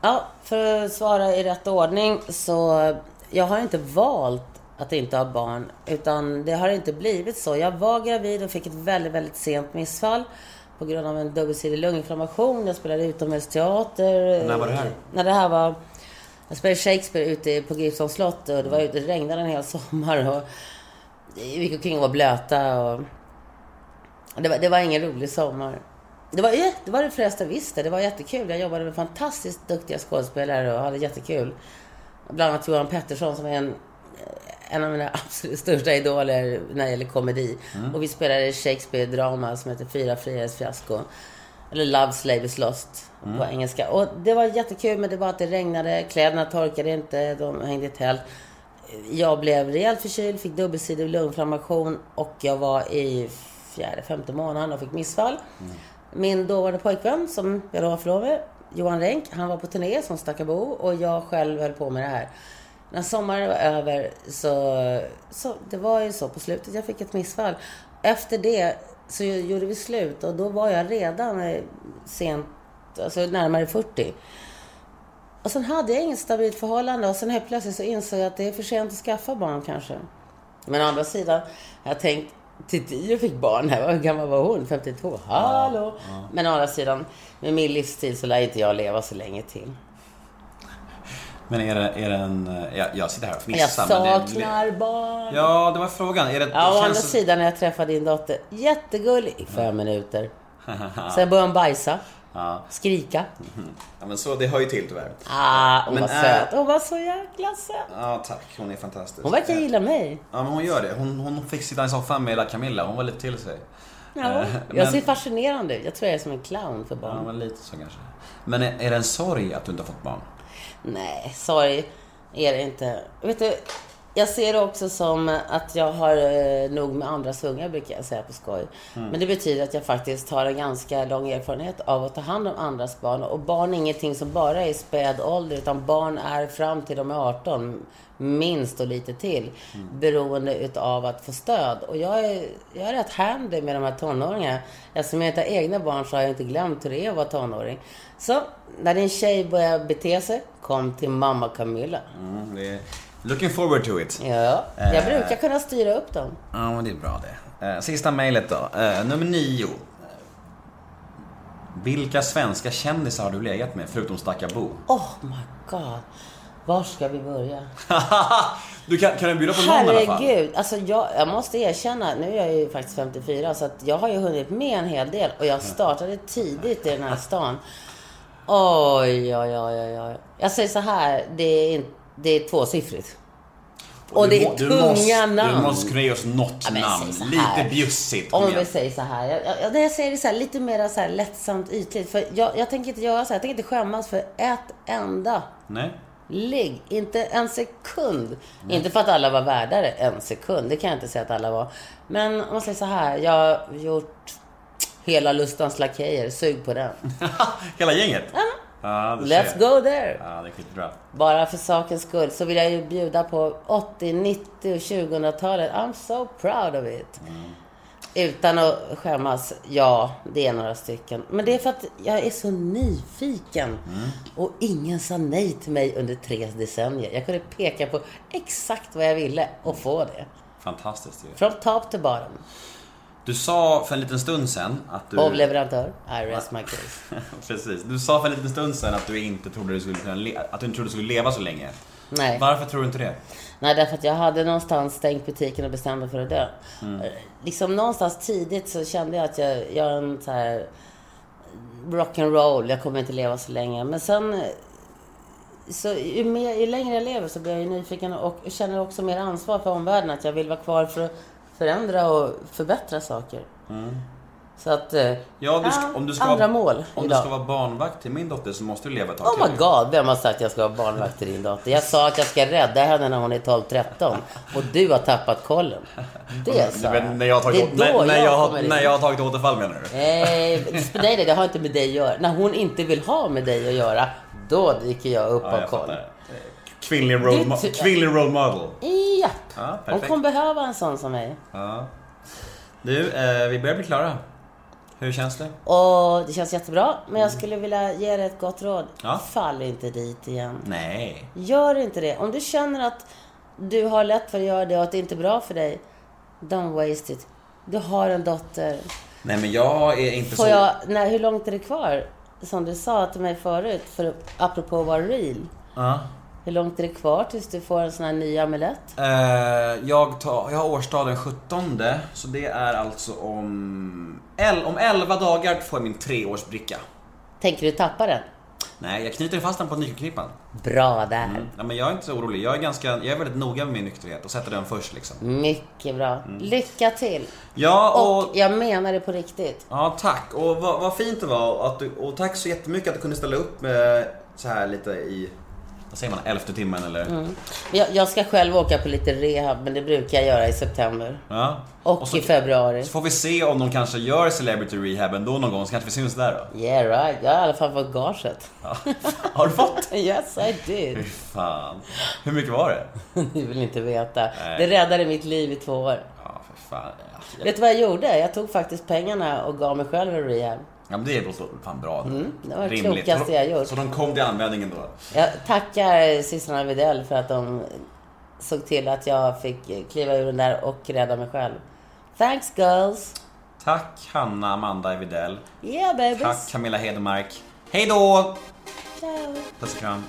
Ja, för att svara i rätt ordning så jag har inte valt att inte ha barn. Utan det har inte blivit så. Jag var gravid och fick ett väldigt, väldigt sent missfall. På grund av en dubbelsidig lunginflammation. Jag spelade utomhusteater. När var det här? När det här var... Jag spelade Shakespeare ute på Gripsholms slott och det, var, det regnade en hel <laughs> sommar. Och vi gick omkring och var blöta. Och det, var, det var ingen rolig sommar. Det var, det var det flesta visste. Det var jättekul. Jag jobbade med fantastiskt duktiga skådespelare och hade jättekul. Bland annat Johan Pettersson som är en, en av mina <laughs> absolut största idoler när det gäller komedi. Mm. Och vi spelade Shakespeare-drama som heter Fyra friares fiasko. Eller Love Slave is Lost Mm. på engelska. Och det var jättekul men det var att det regnade, kläderna torkade inte, de hängde i tält. Jag blev rejält förkyld, fick dubbelsidig lunginflammation och jag var i fjärde, femte månaden och fick missfall. Min dåvarande pojkvän, som jag då var förlovad med, Johan Renck, han var på turné som stackabo och jag själv höll på med det här. När sommaren var över så, så det var ju så på slutet, jag fick ett missfall. Efter det så gjorde vi slut och då var jag redan sent, alltså närmare 40. Och sen hade jag inget stabilt förhållande och sen helt plötsligt så insåg jag att det är för sent att skaffa barn kanske. Men å andra sidan, jag tänkt, Titti fick barn här, <laughs> hur gammal var hon? 52? Hallå! Men å andra sidan, med min livsstil så lär inte jag leva så länge till. Men är det, är det en... eh, Jag, jag sitter här och Jag fnissar. det- saknar barn. Ja, det var frågan. Är det, Ja, å det andra känns- sidan när jag träffade din dotter, jättegullig i fem minuter. <laughs> Sen började hon bajsa, Ja. skrika. ja, men så det hör ju till tyvärr. Ah, hon Men var är- söt. Hon var så jäkla söt. Ja, tack. Hon är fantastisk. Hon verkar gilla mig. Ja, men hon gör det. Hon, hon fick sitta i soffan med lilla Camilla. Hon var lite till sig. Ja, Eh, jag men- ser fascinerande ut. Jag tror jag är som en clown för barn. Ja, men lite så kanske. Men är, är det en sorg att du inte har fått barn? Nej, sorry. Är det inte. Vet du, jag ser det också som att jag har eh, nog med andras ungar, brukar jag säga på skoj. Mm. Men det betyder att jag faktiskt har en ganska lång erfarenhet av att ta hand om andras barn. Och barn är ingenting som bara är i späd ålder, utan barn är fram till de är 18, minst och lite till, beroende utav att få stöd. Och jag är, jag är rätt handy med de här tonåringarna. Eftersom jag inte har egna barn så har jag inte glömt hur det är att vara tonåring. Så, när din tjej börjar bete sig, kom till mamma Camilla. Mm, det. Looking forward to it. Ja, jag Eh. brukar kunna styra upp dem. Ja, men det är bra det. Eh, Sista mejlet då. Eh, Nummer nio. Vilka svenska kändisar har du legat med, förutom Stakka Bo? Oh my god. Var ska vi börja? <laughs> du kan, kan du bjuda på någon i alla fall? Herregud. Alltså jag, jag måste erkänna, nu är jag ju faktiskt 54, så att jag har ju hunnit med en hel del. Och jag startade tidigt i den här stan. Oj, oj, oj, oj, oj. Jag säger så här, det är, in, det är tvåsiffrigt. Och det är du tunga måste, namn. Du måste kunna ge oss något Ja, namn. Lite bjussigt. Om igen. vi säger så här. Jag, jag, jag säger det så här, lite mer så här lättsamt ytligt. För jag, jag tänker inte göra så här. Jag tänker inte skämmas för ett enda Nej. ligg. Inte en sekund. Inte för att alla var värda det en sekund. Det kan jag inte säga att alla var. Men om man säger så här. Jag har gjort hela Lustans Lakejer. Sug på den. <laughs> Hela gänget? Ja, du Let's go there. Ja, det är skitbra. Bara för sakens skull så vill jag ju bjuda på 80, 90 och 2000-talet. I'm so proud of it. Utan att skämmas. Ja, det är några stycken. Men det är för att jag är så nyfiken. Och ingen sa nej till mig under tre decennier. Jag kunde peka på exakt vad jag ville och få det. Fantastiskt ju. Från top till bottom. Du sa för en liten stund sen att du... Hovleverantör. I rest my case. <laughs> Precis. Du sa för en liten stund sen att du inte trodde du skulle, kunna le- att du inte trodde du skulle leva så länge. Nej. Varför tror du inte det? Nej, därför att jag hade någonstans stängt butiken och bestämt mig för att dö. Mm. Liksom någonstans tidigt så kände jag att jag gör en så här rock'n'roll. Jag kommer inte leva så länge. Men sen eh, så ju, mer, ju längre jag lever så blir jag ju nyfiken och känner också mer ansvar för omvärlden. Att jag vill vara kvar för att förändra och förbättra saker. Så att... eh, Ja, du ska, om du ska andra vara, mål Om du idag. ska vara barnvakt till min dotter så måste du leva ett tag Oh my god, vem har sagt att jag ska vara barnvakt till din dotter? Jag sa att jag ska rädda henne när hon är 12-13 och du har tappat kollen. Det sa Du jag. när jag har tagit, Det är då när, när, jag, har, när jag har tagit återfall menar du? Nej, nej, nej, det har inte med dig att göra. När hon inte vill ha med dig att göra, då dyker jag upp Ja, jag koll. fattar. Kvinnlig role, kvinnlig role model. Ja, Hon kommer behöva en sån som mig. Ja. Du, eh, vi börjar bli klara. Hur känns det? Och det känns jättebra. Men jag skulle vilja ge dig ett gott råd. Ja. Fall inte dit igen. Nej. Gör inte det. Om du känner att du har lätt för att göra det och att det inte är bra för dig. Don't waste it. Du har en dotter. Nej men jag är inte Får så... jag, nej, hur långt är det kvar? Som du sa till mig förut, för, apropå att vara real. Ja. Hur långt är det kvar tills du får en sån här ny amulett? Eh, jag, tar, jag har årsdag den 17 så det är alltså om... El, om 11 dagar får jag min treårsbricka. Tänker du tappa den? Nej, jag knyter fast den på nyckelknippan. Bra där. Mm. Ja, men jag är inte så orolig. Jag är, ganska, jag är väldigt noga med min nykterhet och sätter den först liksom. Mycket bra. Lycka till! Ja, och... Och jag menar det på riktigt. Ja, tack. Och vad, vad fint det var. Att du, och tack så jättemycket att du kunde ställa upp med så här lite i... Vad säger man? Elfte timmen eller? Mm. Jag, jag ska själv åka på lite rehab, men det brukar jag göra i september. Ja. Och, så- i februari. Så får vi se om de kanske gör Celebrity Rehab ändå någon gång, så kanske vi syns där då. Yeah right, jag har i alla fall fått gaget. Ja. <laughs> Har du fått? yes I Fy did. fan. Hur mycket var det? <laughs> Ni vill inte veta. Nej. Det räddade mitt liv i två år. Ja, för fan. Ja, Vet du vad jag gjorde? Jag tog faktiskt pengarna och gav mig själv en rehab. Ja, men det är låter fan bra. Mm, det var det klokaste jag gjort. Så de kom till användning då? Jag tackar systrarna Widell för att de såg till att jag fick kliva ur den där och rädda mig själv. Thanks girls! Tack Hanna Amanda Evidell. Yeah babies! Tack Camilla Hedemark. Hej då! Ciao! Puss och kram.